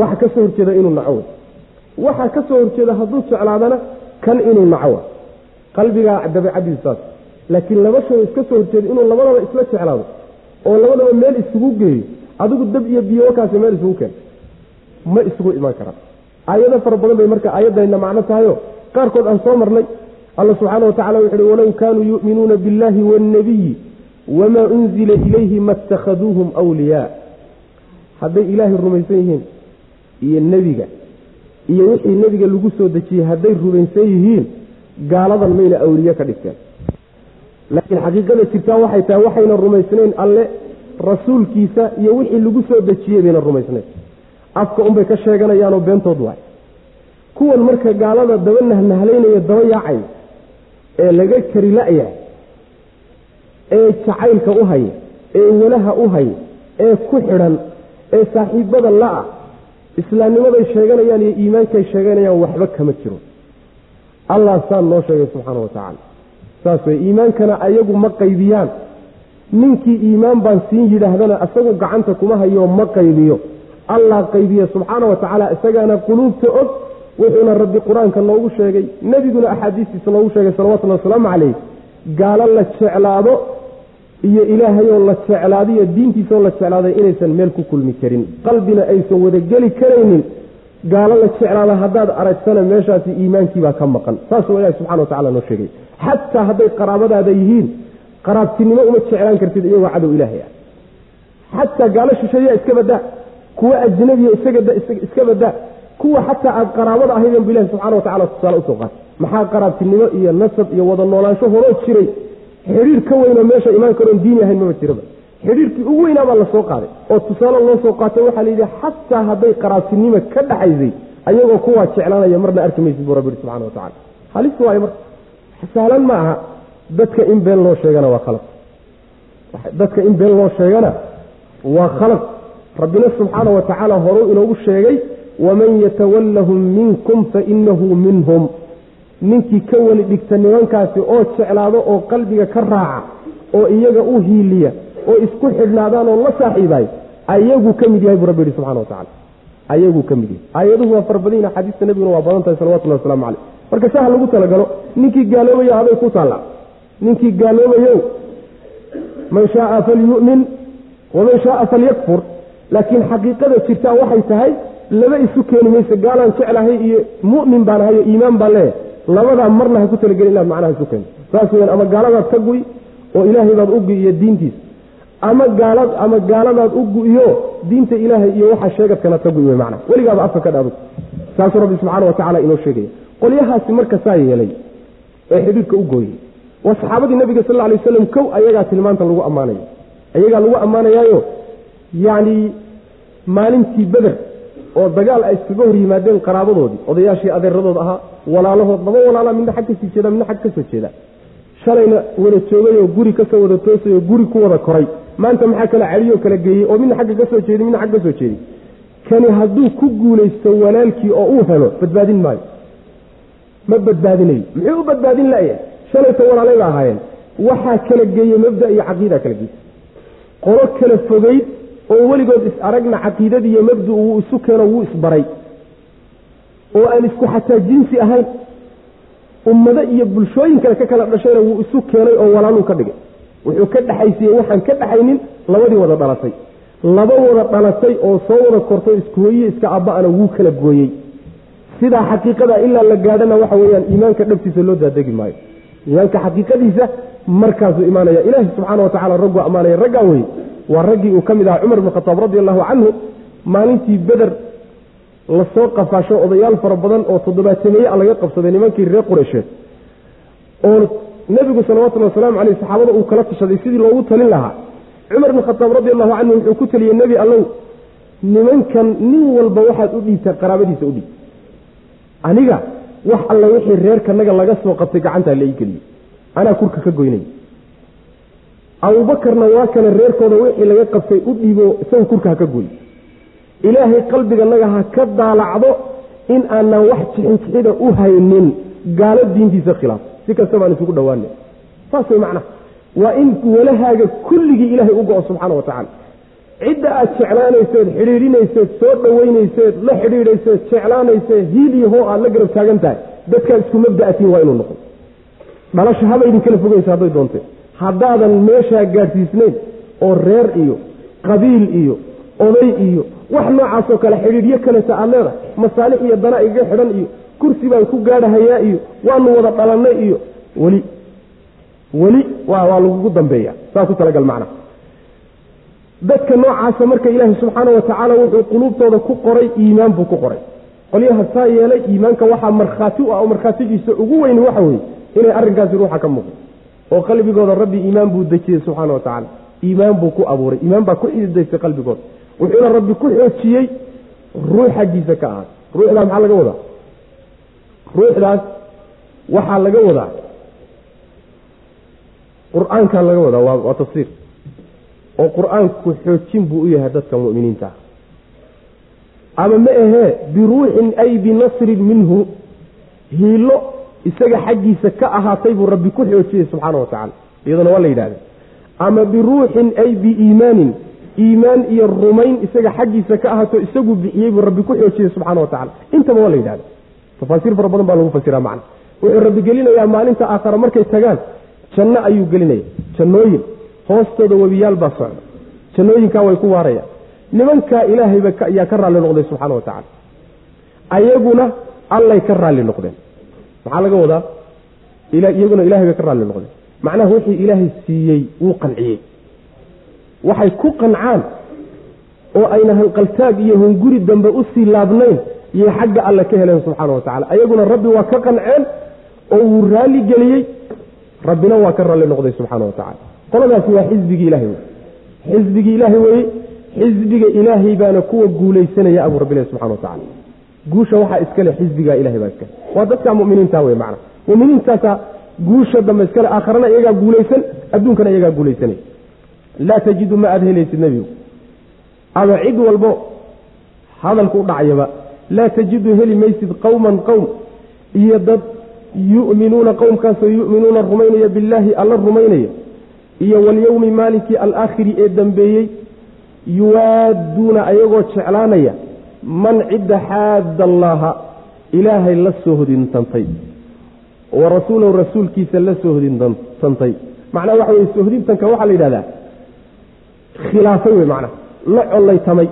waxa ka soo horjeeda inuu naco wey waxa ka soo horjeeda hadduu jeclaadana kan inuu naco qalbigaa dabeecadiisaas. Laakiin laba shay iska soo horjeeda inuu labadaba isla jeclaado oo labadaba meel isugu geeyo adigu dab iyo biyokaasi meel isugu keen. Ma isugu imaan karaan. Aayado fara badan bay marka aayadayna macno tahayo qaarkood aan soo marnay alla subxaana watacala wuxu uhi walow kaanuu yu'minuuna biاllahi waannabiyi wamaa unzila ilayhi ma اtakhaduuhum wliyaa hadday ilaahay rumaysan yihiin iyo nebiga iyo wixii nebiga lagu soo dejiyey hadday rumaysan yihiin gaaladan mayna awliye ka dhigteen. Laakiin xaqiiqada jirtaa waxay tahay waxayna rumaysnayn alle rasuulkiisa iyo wixii lagu soo dejiyey bayna rumaysnayn. Afka unbay ka sheeganayaanoo beentood waay. Kuwan marka gaalada daba nahnahalaynaya daba yaacay ee laga kari la-yahay ee jacaylka u haya ee walaha u haya ee ku xidhan ee saaxiibada la-ah islaamnimaday sheeganayaan iyo iimaankay sheeganayaan waxba kama jiro allah saan noo sheegay subxaana wa tacaala. Saas wey iimaankana ayagu ma qaybiyaan. Ninkii iimaan baan siin yidhaahdana isagu gacanta kuma hayo ma qaybiyo. Allah qaybiye subxaana wa tacaala isagaana quluubta og wuxuuna rabbi qur'aanka noogu sheegay nebiguna axaadiistiisa noogu sheegay salawatullhi wasalaamu calayh. Gaalo la jeclaado iyo ilaahayoo la jeclaadiyo diintiisaoo la jeclaaday inaysan meel ku kulmi karin. Qalbina aysan wadageli karaynin gaalo la jeclaada haddaad aragsana meeshaasi iimaankiibaa ka maqan. Saasuu ilahi subxana wa tacala noo sheegay. Xataa hadday qaraabadaada yihiin qaraabtinimo uma jeclaan kartid iyagoo cadow ilaahay ah. Xataa gaalo shisheeyaa iska badaa kuwa ajnabiya iska badaa kuwa xataa aad qaraabada ahaydeen bu ilahi subxana wa tacala tusaale u soo qaatay maxaa qaraabtinimo iyo nasab iyo wada noolaansho horoo jiray? Xidhiir ka weynoo meesha imaan karoon diini ahayn maba jiraba xidhiirkii ugu weynaa baa la soo qaaday. oo tusaale loo soo qaatay waxaa layidhi xataa hadday qaraabtinimo ka dhaxaysay ayagoo kuwaa jeclaanaya marna arki maysid buu rabbi subxana wa tacala halis waayo marka. Sahlan ma aha dadka in been loo sheegana waa khalad. Dadka in been loo sheegana waa khalad. Rabbina subxaana wa tacaala horuu inoogu sheegay waman yatawallahum minkum fainahu minhum. Ninkii ka weli dhigta nimankaasi oo jeclaado oo qalbiga ka raaca oo iyaga u hiiliya oo isku xidhnaadaan oo la saaxiibaay ayaguu ka mid yahay buu rabbi yihi subxana wa tacala ayaguu ka mid yahay. Aayaduhu waa farbadayin axaadiista nebiguna waa badan tahay salawatullahi waslamu caleyh marka saha lagu talagalo ninkii gaaloobaya aday ku taalla ninkii gaaloobayo man shaaa falyu'min waman shaaa falyakfur. Laakiin xaqiiqada jirtaa waxay tahay laba isu keeni mayse gaalaan jeclahay iyo mu'min baan ahay oo iimaan baan leeyahay. Labadaa marna ha ku talagelin inaad macnaha isu keento saas weyaan ama gaaladaad ka guy oo ilaahay baad u gu'iyo diintiisa ama gaalad ama gaaladaad u gu'iyo diinta ilaahay iyo waxaa sheegadkanaad ka guy wey macnaha weligaaba afka ka dhaadug. Saasuu rabbi subxaana wa inoo sheegaya qolyahaasi marka saa yeelay ee xidhiidhka u gooyey waa saxaabadii nabiga sal alay waslam kow ayagaa tilmaanta lagu ammaanayo ayagaa lagu ammaanayaayo yacni maalintii beder oo dagaal ay iskaga hor yimaadeen qaraabadoodii odayaashii adeeradood ahaa walaalahood laba walaala midna xag ka sii jeeda midna xag ka soo jeeda shalayna wada joogay oo guri ka soo wada toosay oo guri ku wada koray. Maanta maxaa kala celiyoo kala geeyey oo midna xagga ka soo jeeday midna xag ka soo jeeday kani hadduu ku guulaysto walaalkii oo uu helo badbaadin maayo. Ma badbaadinayo muxuu u badbaadin laya shalayta walaalay ba ahaayeen. Waxaa kala geeye mabda iyo caqiida kala geeyey qolo kala fogeyd oo weligood is aragna caqiidadii iyo mabdu wuu isu keeno wuu isbaray oo aan isku xataa jinsi ahayn ummado iyo bulshooyin kale ka kala dhashayna wuu isu keenay oo walaaluu ka dhigay. Wuxuu ka dhexaysiiyey waxaan ka dhexaynin labadii wada dhalatay. Laba wada dhalatay oo soo wada kortay isku hooyiye iska abba'ana wuu kala gooyey. Sidaa xaqiiqada ilaa la gaadhana waxa weeyaan iimaanka dhabtiisa loo daadegi maayo. Iimaanka xaqiiqadiisa markaasuu imaanaya. Ilaahi subxaana wa tacala ragguu ammaanaya raggaa weye waa raggii uu ka mid ahaa cumar bn khataab radi allahu canhu maalintii beder la soo qafaasho odayaal fara badan oo toddobaatemeeye a laga qabsaday nimankii reer qureysheed. Oo nebigu salawatullhi wasalaamu caleyh saxaabada uu kala tashaday sidii loogu talin lahaa. Cumar bn khataab radi allahu canhu wuxuu ku taliyey nebi allow nimankan nin walba waxaad u dhiibtaa qaraabadiisa u dhiib aniga wax alla wixii reerkanaga laga soo qabtay gacantaa la ii geliyey. Anaa kurka ka goynay. Abuubakarna waa kana reerkooda wixii laga qabtay u dhiibo isaga kurka ha ka gooy ilaahay qalbiganaga ha ka daalacdo in aanan wax jixinjixida u haynin gaalo diintiisa khilaaf. Si kasta baan isugu dhowaana saas way macnaha. Waa in walahaaga kulligii ilaahay u go-o subxaana wa tacaala. Cidda aad jeclaanayseed xidhiidhinayseed soo dhoweynayseed la xidhiidhayseed jeclaanayseed hiil iyo hoo aad la garab taagan tahay dadkaa isku mabda'atiin waa inuu noqo dhalasho haba idin kala fogaysa hadday doontee haddaadan meeshaa gaadhsiisnayn oo reer iyo qabiil iyo oday iyo wax noocaasoo kale xidhiidhyo kaleta aad leedahay. Masaalix iyo dana igaga xidhan iyo kursi baan ku gaadhahayaa iyo waanu wada dhalannay iyo weli weli waa lagugu dambeeya saa ku talagal macna. Dadka noocaasa marka ilaahi subxaana wa tacaala wuxuu quluubtooda ku qoray iimaan buu ku qoray. Qolyaha saa yeelay iimaanka waxaa markhaati u ah oo markhaatigiisa ugu weyni waxa weeye inay arrinkaasi ruuxa ka muuqdo. Oo qalbigooda rabbi iimaan buu dejiyey subxaana wa tacaala. Iimaan buu ku abuuray. Iimaan baa ku xididaystay qalbigooda wuxuuna rabbi ku xoojiyey ruux xaggiisa ka ahaad ruuxdaa maxaa laga wadaa? Ruuxdaas waxaa laga wadaa. Qur'aankaa laga wadaa waa waa tafsiir. Oo qur'aanku xoojin buu u yahay dadka mu'miniinta. Ama ma ahee biruuxin ay binasrin minhu hiilo isaga xaggiisa ka ahaatay buu rabbi ku xoojiyey subxaana wa tacala iyadana waa la yidhahda ama biruuxin ay biiimaanin iimaan iyo rumayn isaga xaggiisa ka ahaato isagu bixiyey buu rabbi ku xoojiyey subxana wa tacala intaba waa la yidhahda tafaasiir fara badan baa lagu fasiraa macna. Wuxuu rabbi gelinayaa maalinta aakhara markay tagaan janno ayuu gelinaya jannooyin hoostooda webiyaal baa socda. Jannooyinkaa way ku waarayaan. Nimankaa ilaahayba yaa ka raalli noqday subxaana wa tacala ayaguna allay ka raalli noqdeen. Maxaa laga wadaa? Iyaguna ilahay ka raalli noqdeen. Macnaha wixii ilaahay siiyey wuu qanciyey waxay ku qancaan oo ayna hanqaltaag iyo hunguri dambe u sii laabnayn yay xagga alle ka heleen subxaana wa tacala ayaguna rabbi waa ka qanceen oo wuu raalli geliyey. Rabbina waa ka raalli noqday subxaana wa tacala qoladaasi waa xisbigii ilahay wey. Xisbigii ilaahay weeye xisbiga ilaahay baana kuwa guulaysanaya abuu rabbilahi subxana watacala guusha waxaa iskale xisbiga ilahay baa iskale. Waa dadka muminiinta wey macna. Muminiintaasaa guusha dambe iskale aakharana iyagaa guulaysan adduunkana iyagaa guulaysanay laa tajidu ma aada helaysid nebigu. Ama cid walbo hadalku u dhacyaba laa tajidu heli maysid qowman qowm iyo dad yu'minuuna qowmkaasoo yu'minuuna rumaynaya billaahi alla rumaynaya iyo walyowmi maalinkii alaakhiri ee dambeeyey yuwaaduuna ayagoo jeclaanaya man cidda xaadda allaaha ilaahay la soo hodintantay wa rasuulahu rasuulkiisa la soo hodintantay macnaha waxa weye soohodintanka waxaa la yidhahdaa khilaafay wey macnaha la collaytamay.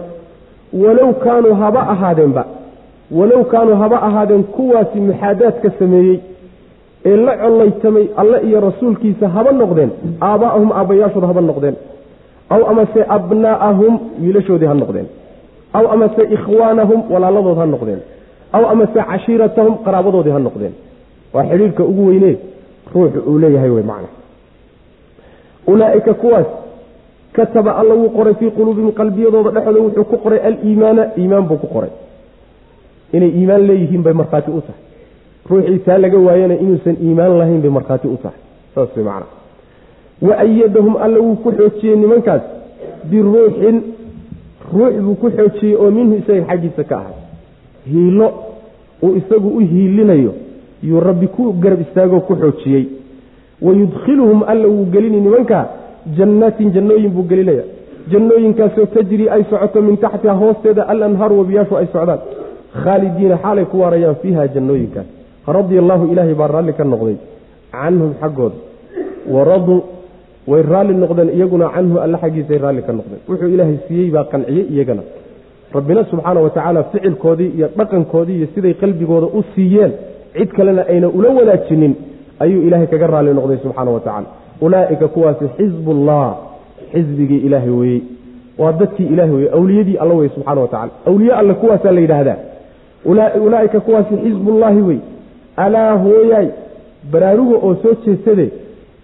Walow kaanuu haba ahaadeenba walow kaanuu haba ahaadeen kuwaasi muxaadaadka sameeyey ee la collaytamay alle iyo rasuulkiisa haba noqdeen aaba'ahum aabbayaashooda haba noqdeen. Aw amase abnaa'ahum wiilashoodii ha noqdeen. Aw amase ikhwaanahum walaaladood ha noqdeen. Aw amase cashiiratahum qaraabadoodii ha noqdeen. Waa xidhiirhka ugu weynee ruuxu uu leeyahay wey macna. Ulaa'ika kuwaas kataba alla wuu qoray fii quluubihim qalbiyadooda dhexooda wuxuu ku qoray aliimaana iimaan buu ku qoray. Inay iimaan leeyihiin bay markhaati u tahay. Ruuxii taa laga waayana inuusan iimaan lahayn bay markhaati u tahay. Saas way macna. Wa ayadahum alla wuu ku xoojiyey nimankaas biruuxin ruux buu ku xoojiyey oo minhu isaga xaggiisa ka ahay hiilo uu isagu u hiilinayo yuu rabbi ku garab istaagoo ku xoojiyey. Wayudkhiluhum alla wuu gelini nimankaa jannaatin jannooyin buu gelinaya jannooyinkaasoo tajrii ay socoto min taxtiha hoosteeda alanhaaru wabiyaashu ay socdaan khaalidiina xaalay ku waarayaan fiiha jannooyinkaas radia allaahu ilaahay baa raalli ka noqday canhum xaggooda waraduu way raalli noqdeen iyaguna canhu alle xaggiisay raalli ka noqdeen wuxuu ilaahay siiyey baa qanciyey iyagana rabbina subxaana wa tacaala ficilkoodii iyo dhaqankoodii iyo siday qalbigooda u siiyeen cid kalena ayna ula wadaajinin ayuu ilaahay kaga raalli noqday subxaana wa tacala ulaa'ika kuwaasi xisbullah xisbigii ilaahay weeyey waa dadkii ilahay weye awliyadii alla weye subxana wa tacala awliye alle kuwaasaa la yidhaahdaa. Ulaa'ika kuwaasi xisbullaahi wey alaa hooyaay baraaruga oo soo jeesade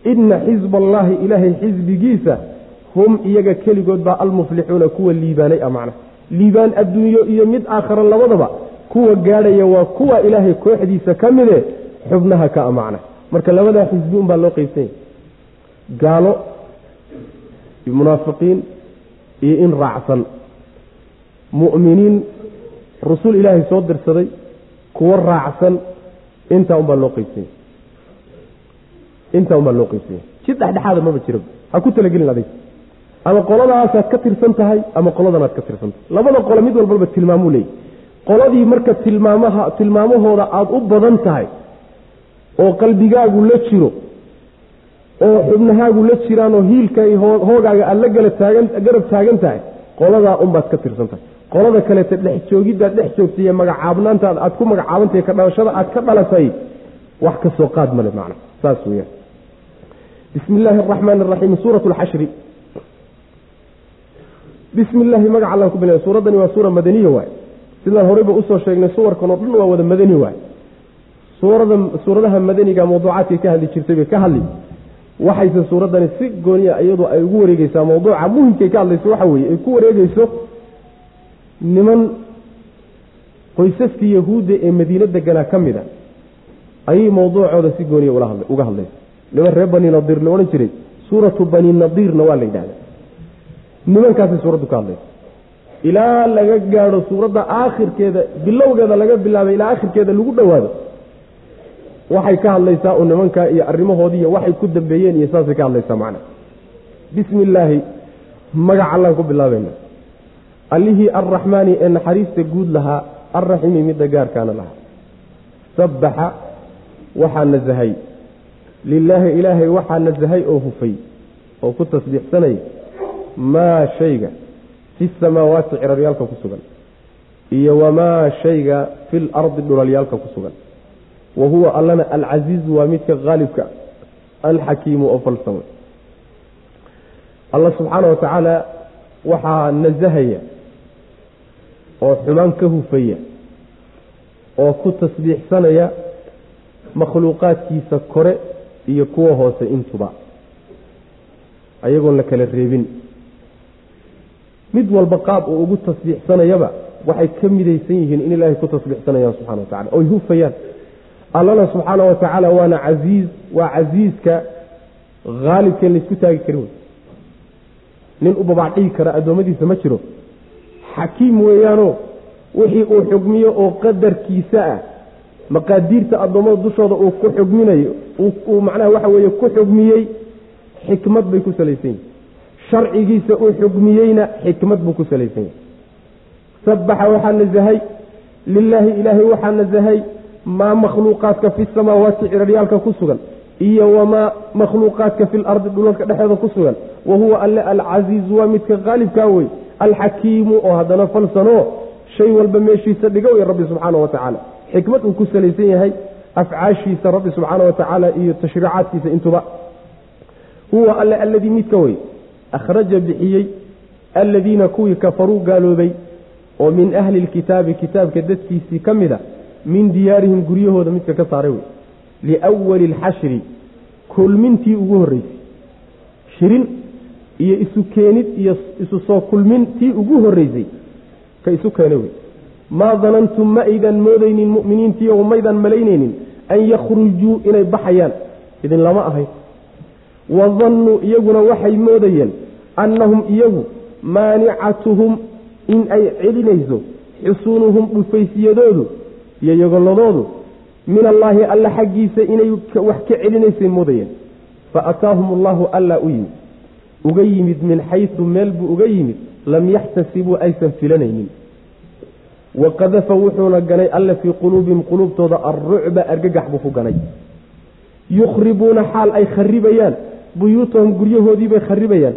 inna xisba allaahi ilaahay xisbigiisa hum iyaga keligood baa almuflixuuna kuwa liibaanay a macna liibaan adduunyo iyo mid aakhara labadaba kuwa gaadhaya waa kuwa ilaahay kooxdiisa ka mide xubnaha ka a macna marka labadaa xisbi un baa loo qeybsanya gaalo munaafiqiin iyo in raacsan. Mu'miniin rusul ilaahay soo dirsaday kuwo raacsan intaa unbaa loo qeybsanya intaa unbaa loo qeybsanya si dhexdhexaada maba jiro. Ha ku talagelin adig ama qoladaasaad ka tirsan tahay ama qoladanaad ka tirsan tahay. Labada qolo mid walbalba tilmaamuu leeyahy qoladii marka tilmaamaha tilmaamahooda aada u badan tahay oo qalbigaagu la jiro oo xubnahaagu la jiraan oo hiilka hoogaaga aada la gala taagan garab taagan tahay qoladaa unbaad ka tirsan tahay. Qolada kaleeta dhex joogiddaad dhex joogtay magacaabnaantaad aad ku magacaabantahay ka dhalashada aad ka dhalatay wax ka soo qaad male macna. Saas weyaan bismi illaahi araxmaani araxiim suurat lxashri bismi illaahi magaca allaan ku bilaa suuraddani waa suura madaniya waay sidaan horeyba u soo sheegnay suwarkan oo dhan waa wada madani waay suurada suuradaha madaniga mawduucaadkay ka hadli jirtay bay ka hadli waxayse suuraddani si gooniya iyadoo ay ugu wareegeysaa mawduuca muhimkay ka hadlayso waxa weeye ay ku wareegeyso niman qoysaskii yahuudda ee madiino deganaa ka mid a. Ayay mawduucooda si gooniya uga hadlaysa. Niman reer bani nadiir la odhan jiray suuratu bani nadiirna waa la yidhahdaa. Nimankaasay suuraddu ka hadlaysa. Ilaa laga gaadho suuradda aakhirkeeda bilowgeeda laga bilaabay ilaa aakhirkeeda lagu dhowaado waxay ka hadlaysaa oo nimankaa iyo arrimahoodii waxay ku dambeeyeen iyo saasay ka hadlaysaa macna. Bismi illaahi magac allaan ku bilaabayna. Allihii arraxmaani ee naxariista guud lahaa arraxiimi midda gaarkaana lahaa. Sabbaxa waxaa nasahay lilaahi ilaahay waxaa nasahay oo hufay oo ku tasbiixsanaya maa shayga fi samaawaati ciraryaalka ku sugan iyo wamaa shayga fil ardi dhulalyaalka ku sugan wa huwa allana alcasiizu waa midka haalibka alxakiimu oo falsamo. Allah subxaana wa tacaala waxaa nasahaya oo xumaan ka hufaya oo ku tasbiixsanaya makhluuqaadkiisa kore iyo kuwa hoose intuba ayagoon la kala reebin. Mid walba qaab uu ugu tasbiixsanayaba waxay ka midaysan yihiin in ilaahay ku tasbiixsanayaan subxana wa tacala oy hufayaan allana subxaana wa tacaala waana casiiz waa casiiska haalibkeen laysku taagi karin wey. Nin u babaacdhigi kara addoommadiisa ma jiro. Xakiim weeyaanoo wixii uu xugmiyo oo qadarkiisa ah maqaadiirta addoommada dushooda uu ku xugminayo uu macnaha waxa weeye ku xugmiyey xikmad bay ku salaysan yihiin sharcigiisa uu xugmiyeyna xikmad buu ku salaysan yahay sabaxa waxaa nasahay lilaahi ilaahay waxaa nasahay maa makhluuqaadka fi samaawaati ciraryaalka ku sugan iyo wamaa makhluuqaadka fi lardi dhulalka dhexeeda ku sugan wa huwa alle alcasiizu waa midka qaalibkaa wey alxakiimu oo haddana falsanoo shay walba meeshiisa dhiga wey rabbi subxaana wa tacaala. Xikmad uu ku salaysan yahay afcaashiisa rabbi subxaana wa tacaala iyo tashriicaadkiisa intuba. Huwa alle alladii midka wey akhraja bixiyey alladiina kuwii kafaruu gaaloobay oo min ahli lkitaabi kitaabka dadkiisii ka mid a min diyaarihim guryahooda midka ka saaray wey. Liwali alxashri kulmintii ugu horreysay. Shirin iyo isu keenid iyo isu soo kulmintii ugu horreysay ka isu keenay wey. Maa danantum ma aydan moodaynin mu'miniintiiyo maydan malaynaynin an yakhrujuu inay baxayaan? Idin lama ahayn. Wa dannuu iyaguna waxay moodayeen annahum iyagu maanicatuhum in ay celinayso xusuunuhum dhufaysiyadoodu iyo yogoladoodu min allaahi alla xaggiisa inay wax ka celinaysay moodayeen. Fa ataahum allahu alla u yimid. Uga yimid min xaysu meel buu uga yimid lam yaxtasibuu aysan filanaynin. Wa qadafa wuxuuna ganay alla fii quluubihim quluubtooda alrucba argagax buu ku ganay. Yukhribuuna xaal ay kharibayaan buyuutahum guryahoodiibay kharibayaan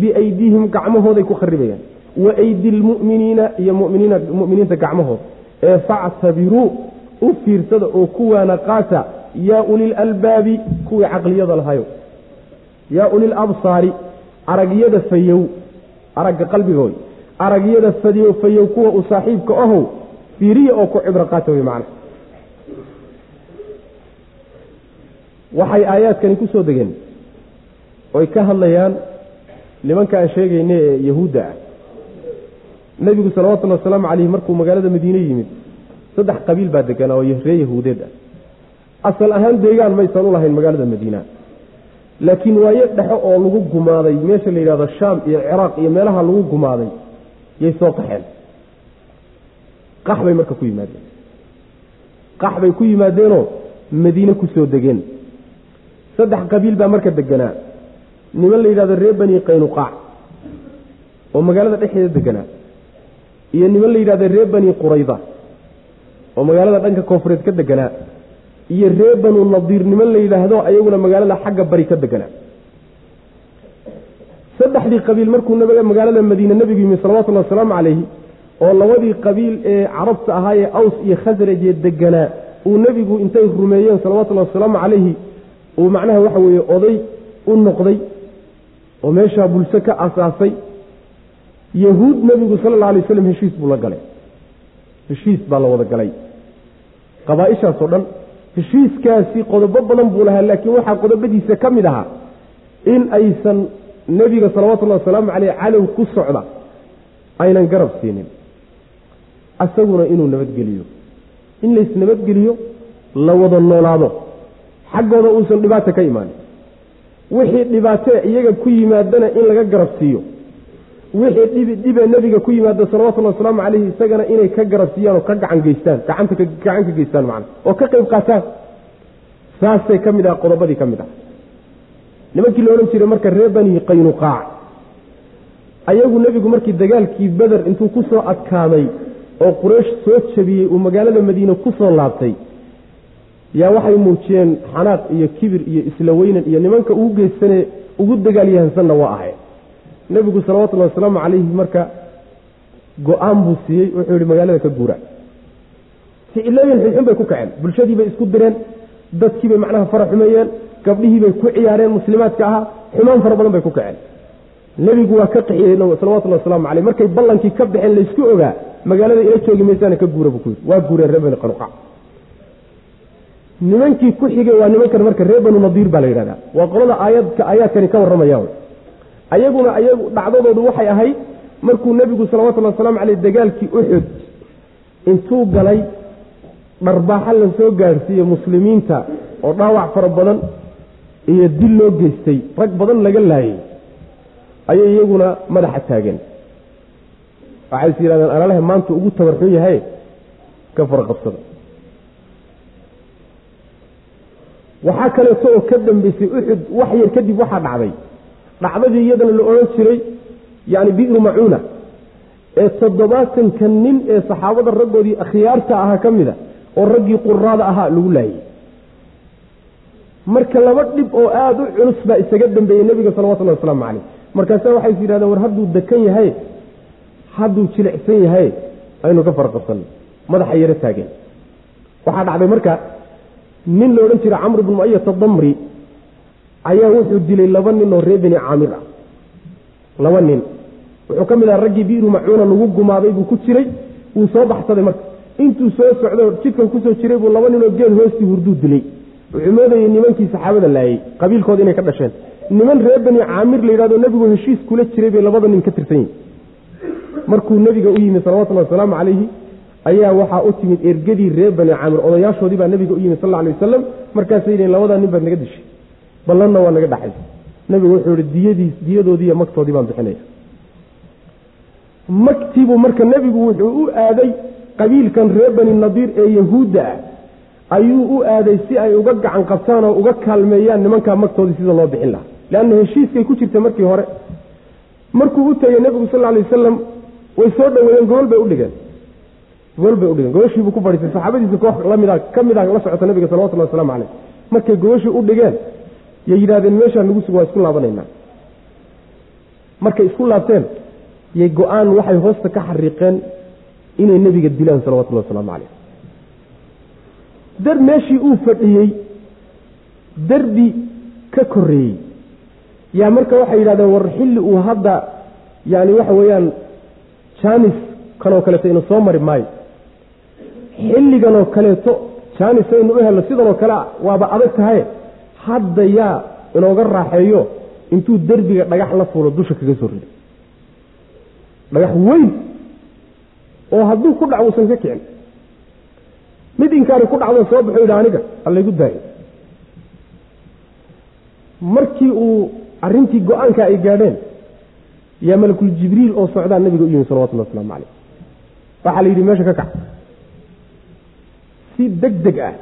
biaydiihim gacmahooday ku kharibayaan wa aydi lmu'miniina iyo muminiinta gacmahooda ee factabiruu u fiirsada oo kuwaana qaata yaa ulil albaabi kuwii caqliyada lahayo. Yaa ulil absaari aragyada fayow aragga qalbigood aragyada fadiyo fayow kuwa u saaxiibka ahow fiiriya oo ku cibro qaata wey macna waxay aayaadkani ku soo degeen oy ka hadlayaan nimanka aan sheegayna ee yahuudda ah nebigu salawatullhi wasalaamu caleyhi markuu magaalada madiine yimid saddex qabiil baa deganaa oo ree yahuudeed ah. Asal ahaan deegaan maysan u lahayn magaalada madiina. Laakiin waayo dhexo oo lagu gumaaday meesha la yidhahdo shaam iyo ciraaq iyo meelaha lagu gumaaday yay soo qaxeen qax bay marka ku yimaadeen. Qax bay ku yimaadeenoo madiine ku soo degeen. Saddex qabiil baa marka deganaa niman la yidhahdo reer bani qaynuqaac oo magaalada dhexdeeda deganaa iyo niman la yidhahdo reer bani qurayda oo magaalada dhanka koonfureed ka deganaa iyo reer banu nadiir niman la yidhaahdo ayaguna magaalada xagga bari ka deganaa saddexdii qabiil markuu magaalada madiine nebigu yimi salawatullhi wasalaamu calayhi oo labadii qabiil ee carabta ahaa ee aws iyo khasrajee deganaa uu nebigu intay rumeeyeen salawatullahi wasalaamu calayhi uu macnaha waxa weeye oday u noqday oo meeshaa bulsho ka asaasay yahuud nebigu sala alla alay waslam heshiis buu la galay. Heshiis baa la wada galay. Qabaa-ishaasoo dhan heshiiskaasi qodobo badan buu lahaa laakiin waxaa qodobadiisa ka mid ahaa in aysan nebiga salawatullahi wasalaamu caleyh calow ku socda aynan garab siinin. Asaguna inuu nabadgeliyo. In lays nabadgeliyo la wada noolaado. Xaggooda uusan dhibaato ka imaanin wixii dhibaatee iyaga ku yimaadana in laga garab siiyo wixii dhibi dhibee nebiga ku yimaada salawatullhi wasalaamu caleyhi isagana inay ka garab siiyaan oo ka gacan geystaan gacan ka geystaan macna oo ka qayb qaataan. Saasay ka mid ah qodobadii ka mid ah. Nimankii la odhan jiray marka reer bani qaynuqaac ayagu nebigu markii dagaalkii beder intuu ku soo adkaaday oo quraysh soo jabiyey uu magaalada madiine ku soo laabtay yaa waxay muujiyeen xanaaq iyo kibir iyo isla weynan iyo nimanka ugu geysane ugu dagaalyahansanna waa ahay nebigu salawatullahi wasalaamu calayhi marka go'aan buu siiyey wuxuu yihi magaalada ka guura. Ficilooyin xunxun bay ku kaceen bulshadii bay isku direen dadkiibay macnaha fara xumeeyeen gabdhihiibay ku ciyaareen muslimaadka ahaa xumaan fara badan bay ku kaceen. Nebigu waa ka qaxiyey salawatullahi wasalaamu caleyh markay ballankii ka baxeen laysku ogaa magaalada ila joogi maysaana ka guura buu ku yidhi. Waa guureen reer bani qanuqa nimankii ku xigay waa nimankan marka reer banu nadiir baa la yidhahdaa. Waa qolada aayadka aayaadkani ka warramaya ayaguna ayagu dhacdadoodu waxay ahayd markuu nebigu salawatullhi wasalaamu caleyh dagaalkii uxud intuu galay dharbaaxa la soo gaadhsiiye muslimiinta oo dhaawac fara badan iyo dil loo geystay rag badan laga laayay ayay iyaguna madaxa taageen. Waxay is yidhahdeen alalahe maanta ugu tabarxun yahay ka farqabsada waxaa kaleeto oo ka dambeysay uxud wax yar kadib waxaa dhacday dhacdadii iyadana la odhan jiray yacni bi'ru macuuna ee toddobaatanka nin ee saxaabada raggoodii akhyaarta ahaa ka mida oo raggii quraada ahaa lagu laayay. Marka laba dhib oo aada u culus baa isaga dambeeyey nebiga salawatullahi wasalaamu caleyh markaasa waxay is yidhahdeen war hadduu dekan yahay hadduu jilicsan yahay aynu ka farqabsanno madaxa yaro taageen waxaa dhacday marka nin la odhan jiray camr bnu muayata damri ayaa wuxuu dilay laba nin oo reer beni caamir ah. Laba nin. Wuxuu ka mid aha raggii biiru macuuna lagu gumaaday buu ku jiray wuu soo baxsaday marka. Intuu soo socdo jidkan ku soo jiray buu laba ninoo geel hoostii hurduu dilay. Wuxuu moodayey nimankii saxaabada laayay qabiilkooda inay ka dhasheen. Niman reer beni caamir la yidhahdo nebigu heshiis kula jiray bay labada nin ka tirsan yihiin markuu nebiga u yimid salawatullahi wasalaamu calayhi ayaa waxaa u timid ergadii reer bani caamir. Odayaashoodii baa nebiga u yimid sal alay wasalam markaasay yidheen labadaa nin baad naga dishay ballanna waa naga dhaxaysa. Nebigu wuxuu yihi diyadiis diyadoodii iyo magtoodii baan bixinaya. Magtiibuu marka nebigu wuxuu u aaday qabiilkan reer bani nadiir ee yahuudda ah. Ayuu u aaday si ay uga gacan qabtaan oo uga kaalmeeyaan nimankaa magtoodii sida loo bixin lahaa. Leanna heshiiskay ku jirta markii hore. Markuu u tegey nebigu sal alay wasalam way soo dhoweeyeen gobol bay udhigeen gobol bay udhigeen gobashiibuu ku fadhiistay saxaabadiisa koox lamida ka mid ah la socota nebiga salawatullahi waslamu caleyh markay gobashii u dhigeen yay yidhahdeen meeshaa nagu sug waa isku laabanaynaa. Markay isku laabteen yay go'aan waxay hoosta ka xariiqeen inay nebiga dilaan salawatullahi wasalaamu caleyh dar meeshii uu fadhiyey darbi ka koreeyey yaa marka waxay yidhahdeen war xilli uu hadda yani waxa weeyaan jaanis kanoo kaleeto inu soo mari maayo. Xilliganoo kaleeto jaanis aynu u helno sidanoo kale waaba adag tahay hadda yaa inooga raaxeeyo intuu derbiga dhagax la fuulo dusha kaga soo rido dhagax weyn oo hadduu ku dhac uusan ka kicin. Mid inkaari ku dhacdo soo baxo yidhi aniga allaygu daayo markii uu arrintii go'aanka ay gaadheen yaa malakul jibriil oo socdaa nabiga u yimi salawatullahi waslamu caleyh waxaa la yidhi meesha ka kac. Si deg deg ah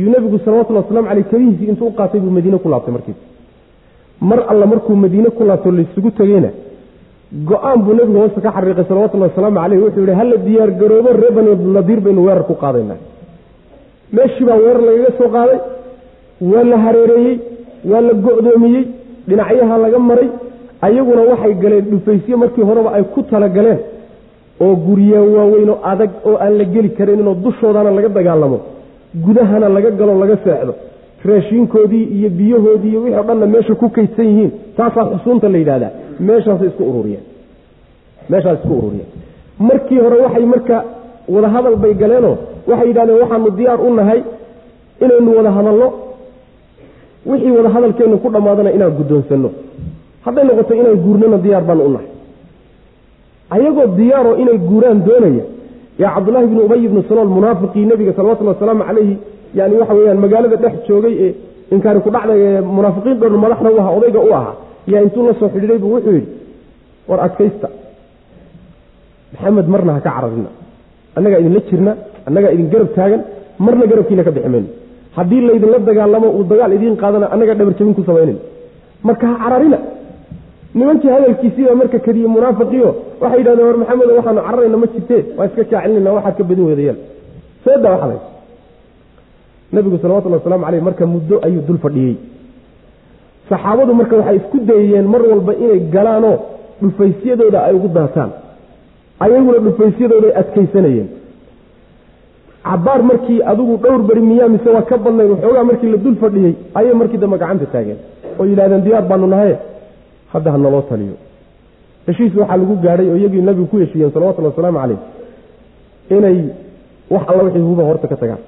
yuu nebigu salawatullahi waslamu caleyh kelihiisii intuu u qaatay buu madiine ku laabtay markiiba mar alla markuu madiine ku laabto laysugu tegeyna go'aan buu nebigu hoosta ka xariiqay salawatullahi wasalaamu caleyh wuxuu yihi hala diyaar garoobo reer bani nadiir baynu weerar ku qaadaynaa meeshii baa weerar lagaga soo qaaday waa la hareereeyey waa la go-doomiyey dhinacyaha laga maray ayaguna waxay galeen dhufaysyo markii horeba ay ku talagaleen oo gurya waaweyn oo adag oo aan la geli karinoo dushoodana laga dagaalamo gudahana laga galo laga seexdo raashiinkoodii iyo biyahoodii iyo wixii o dhanna meesha ku kaydsan yihiin taasaa xusuunta la yidhahdaa meeshaasay isku ururiyeen meeshaas isku ururiyeen markii hore waxay marka wadahadal bay galeenoo waxay yidhahdeen waxaanu diyaar u nahay inaynu wada hadalno. Wixii wada hadalkeennu ku dhammaadana inaan guddoonsanno. Hadday noqoto inaan guurnana diyaar baanu u nahay. Ayagoo diyaaroo inay guuraan doonaya yaa cabdullaahi bni ubay ibni salool munaafiqii nebiga salawatullhi wasalaamu calayhi yani waxa weyaan magaalada dhex joogay ee inkaari ku dhacday ee munaafiqiin dhoon madaxna u ahaa odayga u ahaa yaa intuu la soo xidhiiday buu wuxuu yidhi war adkaysta. Maxamed marna ha ka cararina. Annagaa idinla jirna annagaa idin garab taagan marna garabkiina ka bixi mayno haddii laydinla dagaalamo uu dagaal idiin qaadana annagaa dhabarjabin ku samaynayn marka ha cararina nimankii hadalkiisiibaa marka kadiye munaafiqiio waxay yidhahdeen war maxamedo waxaanu cararayna ma jirtee waa iska kaacelinayna waxaad ka badin weedayaan seeda waxaday nabigu salawatullhi waslamu caleyh marka muddo ayuu dul fadhiyey. Saxaabadu marka waxay isku dayeen mar walba inay galaanoo dhufaysyadooda ay ugu daataan. Ayaguna dhufaysyadooday adkaysanayeen. Cabaar markii adigu dhowr beri miyaa mise waa ka badnayd waxoogaa markii la dul fadhiyey ayay markii dambe gacanta taageen oo yidhahdeen diyaar baanu nahaye hadda ha naloo taliyo. Heshiis waxaa lagu gaadhay oo iyagii nabigu ku heshiiyeen salawatullhi wasalaamu caleyh inay wax alla wixii huba horta ka tagaan.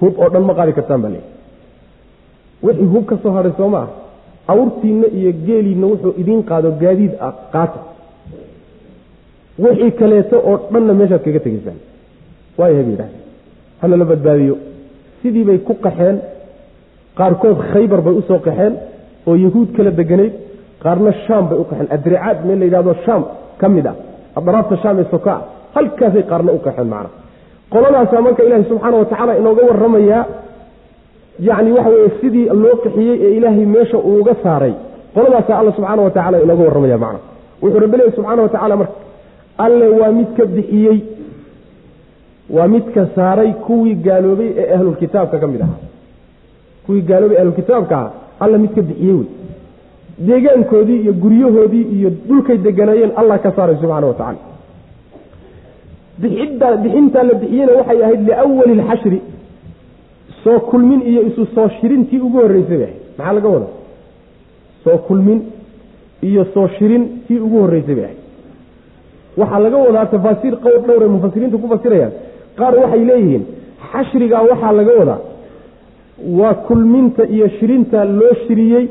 Hub oo dhan ma qaadi kartaan baa leey wixii hub ka soo hadhay soo ma ah. Awrtiinna iyo geeliinna wuxuu idiin qaado gaadiid ah qaata. Wixii kaleeto oo dhanna meeshaad kaga tegaysaan waaya bay yidhahdeen la badbaadiyo. Sidii bay ku qaxeen. Qaarkood khaybar bay u soo qaxeen oo yahuud kala deganayd qaarna shaam bay u qaxeen adricaad meel la yidhahdo shaam ka mid ah. Adraabta shaam ee sokaa halkaasay qaarna u qaxeen macna. Qoladaasaa marka ilaahay subxaana watacaala inooga warramayaa yacni waxa weeye sidii loo qixiyey ee ilaahay meesha uuga saaray. Qoladaasaa alla subxaana wa inooga warramaya macna. Wuxuu rabbi leeyahy subxaana wa marka alle waa midka bixiyey waa midka saaray kuwii gaaloobay ee ahlulkitaabka ka mid ahaa. Kuwii gaaloobay ahlulkitaabka ahaa alla midka bixiyey wey deegaankoodii iyo guryahoodii iyo dhulkay deganaayeen allah ka saaray subxaana wa tacala bixidda bixintaa la bixiyena waxay ahayd liawali lxashri soo kulmin iyo isu soo shirintii ugu horreysay bay ahayd maxaa laga wadaa? Soo kulmin iyo soo shirin tii ugu horreysay bay ahayd waxaa laga wadaa tafaasiir qowl dhowr ay mufasiriintu ku fasirayaan. Qaar waxay leeyihiin xashrigaa waxaa laga wadaa waa kulminta iyo shirinta loo shiriyey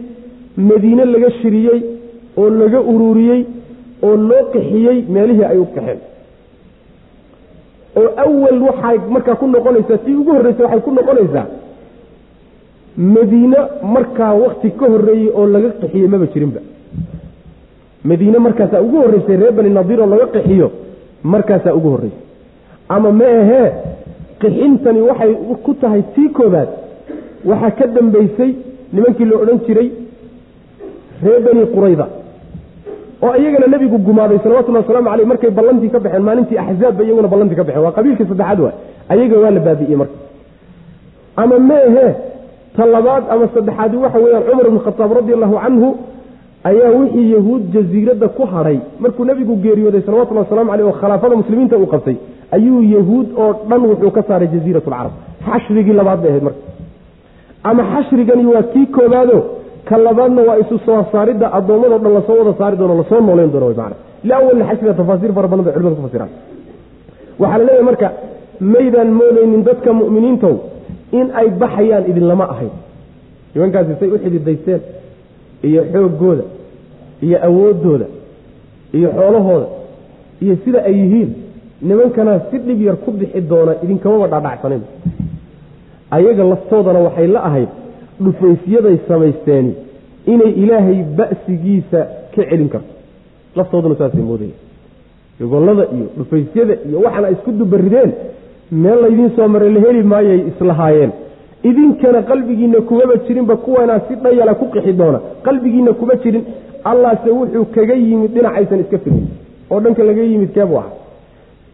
madiine laga shiriyey oo laga ururiyey oo loo qixiyey meelihii ay u qaxeen oo awal waxay markaa ku noqonaysaa tii ugu horreysa waxay ku noqonaysaa madiine markaa wakti ka horreeyey oo laga qixiyey maba jirinba. Madiine markaasaa ugu horreysay reer bani nadiir oo laga qixiyo markaasaa ugu horreysay. Ama ma ahee qixintani waxay ku tahay tii koobaad waxaa ka dambeysay nimankii la odhan jiray reer bani qurayda oo iyagana nebigu gumaaday salawatullhi waslamu caleyh markay ballantii ka baxeen maalintii axzaabba iyaguna ballantii ka baxeen. Waa qabiilkii saddexaad waay. Ayaga waa la baabi'iyey marka. Ama ma ahee ta labaad ama saddexaadi waxa weeyaan cumar ibnu khataab radi allahu canhu ayaa wixii yahuud jasiiradda ku hadhay markuu nebigu geeriyooday salawatullhi waslamu caleyh oo khilaafada muslimiinta uu qabtay ayuu yahuud oo dhan wuxuu ka saaray jasiirat lcarab xashrigii labaad bay ahayd marka. Ama xashrigani waa kii koobaado ka labaadna waa isu soo saaridda addoommado dhan la soo wada saari doono la soo nooleyn doono man liawalna xashriga tafaasiir fara badan bay culimadu ku fasiraan. Waxaa la leeyahay marka maydaan moodaynin dadka mu'miniintow in ay baxayaan idinlama ahayn. Nimankaasi say u xididaysteen iyo xooggooda iyo awooddooda iyo xoolahooda iyo sida ay yihiin nimankana si dhib yar ku bixi doona idinkamaba dhaadhacsanin ayaga laftoodana waxay la ahayd dhufaysyaday samaysteeni inay ilaahay ba'sigiisa ka celin karto. Laftooduna saasay moodaya gogollada iyo dhufaysyada iyo waxaana isku dubarideen meel laydiin soo maray la heli maayay islahaayeen idinkana qalbigiinna kumaba jirinba kuwanaa si dhayala ku qixi doona. Qalbigiinna kuma jirin allaase wuxuu kaga yimid dhinacaysan iska firin oo dhanka laga yimid keebuu aha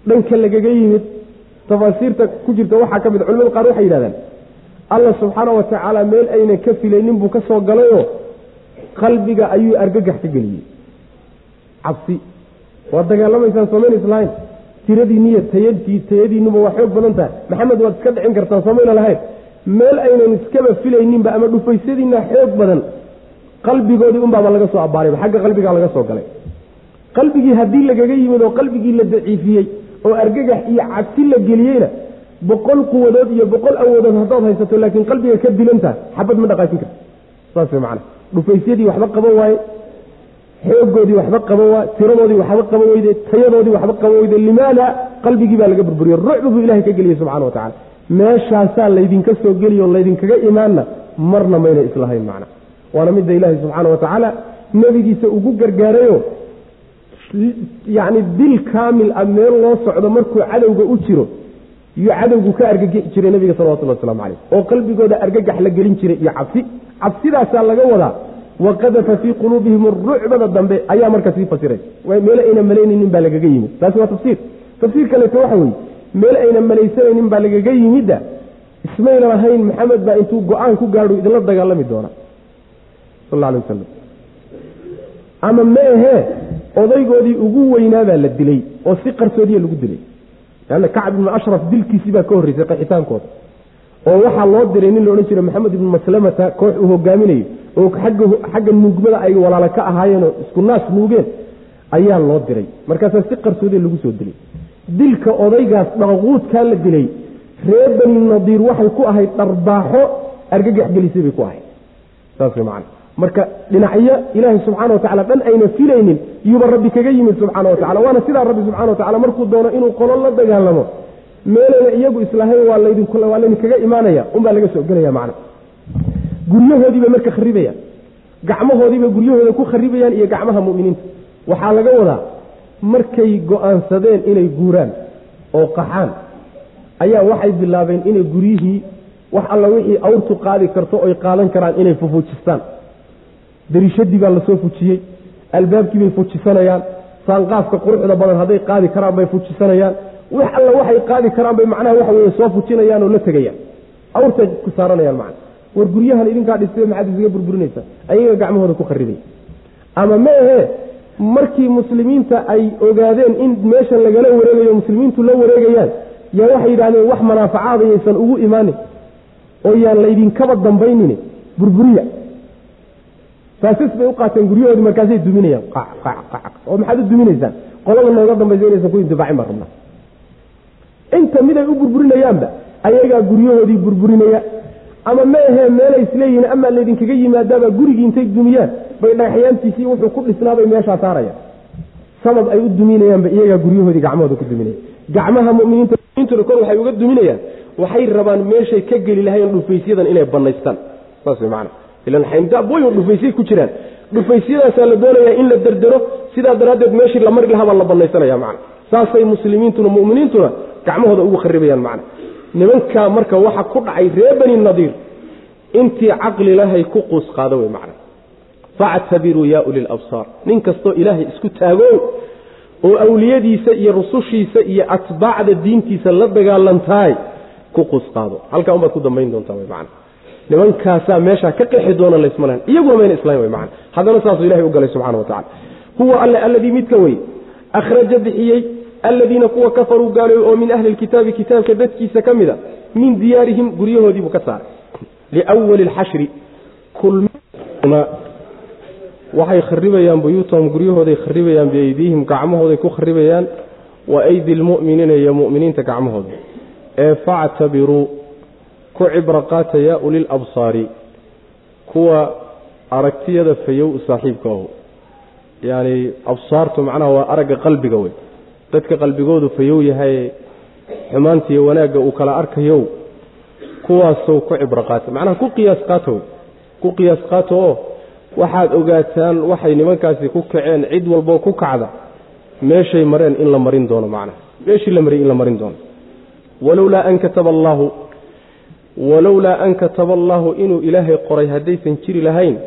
dhanka lagaga yimid tafaasiirta ku jirta waxaa ka mid culimada qaar waxay yidhahdaan alla subxaana wa tacaala meel aynan ka filaynin buu ka soo galayoo qalbiga ayuu argagax ka geliyey. Cabsi. Waad dagaalamaysaan soomayn islahayn tiradiinniyo tayadii tayadiinnuba waa xoog badan tahay. Maxamed waad iska dhicin kartaan soomayna lahayn. Meel aynan iskaba filayninba ama dhufaysyadiinna xoog badan qalbigoodii unbaaba laga soo abbaarayba xagga qalbigaa laga soo galay. Qalbigii haddii lagaga yimid oo qalbigii la daciifiyey oo argagax iyo cabsi la geliyeyna boqol quwadood iyo boqol awoodood haddaad haysato laakiin qalbiga ka dilantaha xabad ma dhaqaajin karta saas macana dhufaysyadii waxba qaban waaye xoogoodii waxba qaban waaye tiradoodii waxba qaban weyde tayadoodii waxba qaban weyde limaada qalbigii baa laga burburiye rucbu buu ilahay ka geliyey subxana wa tacala meeshaasaa laydinka soo geliyo laydinkaga imaanna marna mayna islahayn macna waana midda ilaahay subxaana wa tacaala nebigiisa ugu gargaarayo yacni dil kaamil ah meel loo socdo markuu cadowga u jiro iyo cadowgu ka argagixi jiray nabiga salawatullah waslamu caleyh oo qalbigooda argagax la gelin jiray iyo cabsi. Cabsidaasaa laga wadaa. Waqadafa fii quluubihim rucbada dambe ayaa marka sii fasiray. Meel ayna malaynaynin baa lagaga yimid. Taasi waa tafsiir. Tafsiir kaleeto waxa weeye. Meel ayna malaysanaynin baa lagaga yimidda. Ismayna lahayn maxamed baa intuu go'aan ku gaadho idinla dagaalami doona. Sal alay wasalam ama ma ahee odaygoodii ugu weynaabaa la dilay oo si qarsoodiya lagu dilay lanna kacb ibnu ashraf dilkiisii baa ka horreysay qaxitaankooda. Oo waxaa loo diray nin la odhan jiray maxamed ibnu maslamata koox uu hogaaminayo oo xagga nuugmada ay walaalo ka ahaayeenoo isku naas nuugeen ayaa loo diray. Markaasaa si qarsoodiya lagu soo dilay. Dilka odaygaas dhaqquudkaa la dilay reer bani nadiir waxay ku ahayd dharbaaxo argagax gelisay bay ku ahayd. Saas way macana marka dhinacyo ilaahay subxana wa tacala dhan ayna filaynin yuuba rabbi kaga yimid subxaana wa tacala waana sidaa rabbi subxana wa tacala markuu doono inuu qolo la dagaalamo. Meelana iyagu islahayn waa ladinwaa laydinkaga imaanaya. Unbaa laga soo gelaya macna. Guryahoodiibay marka kharibayaan gacmahoodiibay guryahooda ku kharibayaan iyo gacmaha mu'miniinta. Waxaa laga wadaa markay go'aansadeen inay guuraan oo qaxaan ayaa waxay bilaabeen inay guryihii wax alla wixii awrtu qaadi karto oy qaadan karaan inay fufuujistaan dariishadii baa la soo fujiyey. Albaabkii bay fujisanayaan. Saanqaafka quruxda badan hadday qaadi karaan bay fujisanayaan. Wax alla waxay qaadi karaan bay macnaha waxa weye soo fujinayaan oo la tegayaan. Awrtay ku saaranayaan macna war guryahan idinkaa dhistay maxaad isaga burburinaysa? Ayaga gacmahooda ku kharibay. Ama ma ahee markii muslimiinta ay ogaadeen in meeshan lagala wareegayo muslimiintu la wareegayaan yaa waxay yidhahdeen wax manaafacaada yaysan ugu imaanin oo yaan laydinkaba dambaynin burburiya saasis bay u qaateen guryahoodii markaasay duminayaan. Oo maxaad u duminaysaan? Qolada nooga dambaysa inaysan ku intifaacin baan rabnaa. Inta miday u burburinayaanba ayagaa guryahoodii burburinaya. Ama ma ahee meelay isleeyihiin amaa laydinkaga yimaadaaba gurigii intay dumiyaan bay dhagaxyaantiisii wuxuu ku dhisnaabay meeshaa saarayaan sabab ay u duminayaanba iyagaa guryahoodii gacmahooda ku duminaya. Gacmaha muminiintuna kor waxay uga duminayaan. Waxay rabaan meeshay ka geli lahayn dhufaysyadan inay banaystaan saas way macana ilan xayndaabooy dhufaysay ku jiraan. Dhufaysyadaasaa la doonayaa in la derdero sidaa daraaddeed meeshii la mari lahaa baa la banaysanaya macana saasay muslimiintuna mu'miniintuna gacmahooda ugu kharibayaan macana nimankaa marka waxa ku dhacay ree bani nadiir intii caqli lahay ku quus qaado wey macna. Factabiruu yaa uli labsaar nin kastoo ilaahay isku taago oo awliyadiisa iyo rusushiisa iyo atbaacda diintiisa la dagaalantahay ku quus qaado. Halkaa unbaad ku dambayn doontaa wey macna nimankaasaa meeshaa ka qexi doona laysmalahan iyaguna mayna islayn wey macna haddana saasuu ilahay u subxana wa tacala huwa alle alladii midka wey akhraja bixiyey aladiina kuwa kafaruu gaaloobay oo min ahli lkitaabi kitaabka dadkiisa ka mida min diyaarihim guryahoodiibuu ka saaray. Liwali lxashri waxay kharibayaan buyuutahum guryahooday kharibayaan biaydiihim gacmahooday ku kharibayaan wa aydi lmu'miniina iyo mu'miniinta gacmahooda. Ee factabiruu ku cibro qaata yaa kuwa aragtiyada fayow saaxiibka ahu yacni absaartu macnaha waa aragga qalbiga wey. Dadka qalbigoodu fayow yahay xumaantiiyo wanaagga uu kala arkayow kuwaasow ku cibro qaata macnaha ku qiyaas qaato wey. Ku qiyaas qaato oo waxaad ogaataan waxay nimankaasi ku kaceen cid walboo ku kacda meeshay mareen in la marin doono macnaha. Meeshii la mariyay in la marin doono. Walowlaa an kataba allaahu walowlaa an kataba allaahu inuu ilaahay qoray haddaysan jiri lahayn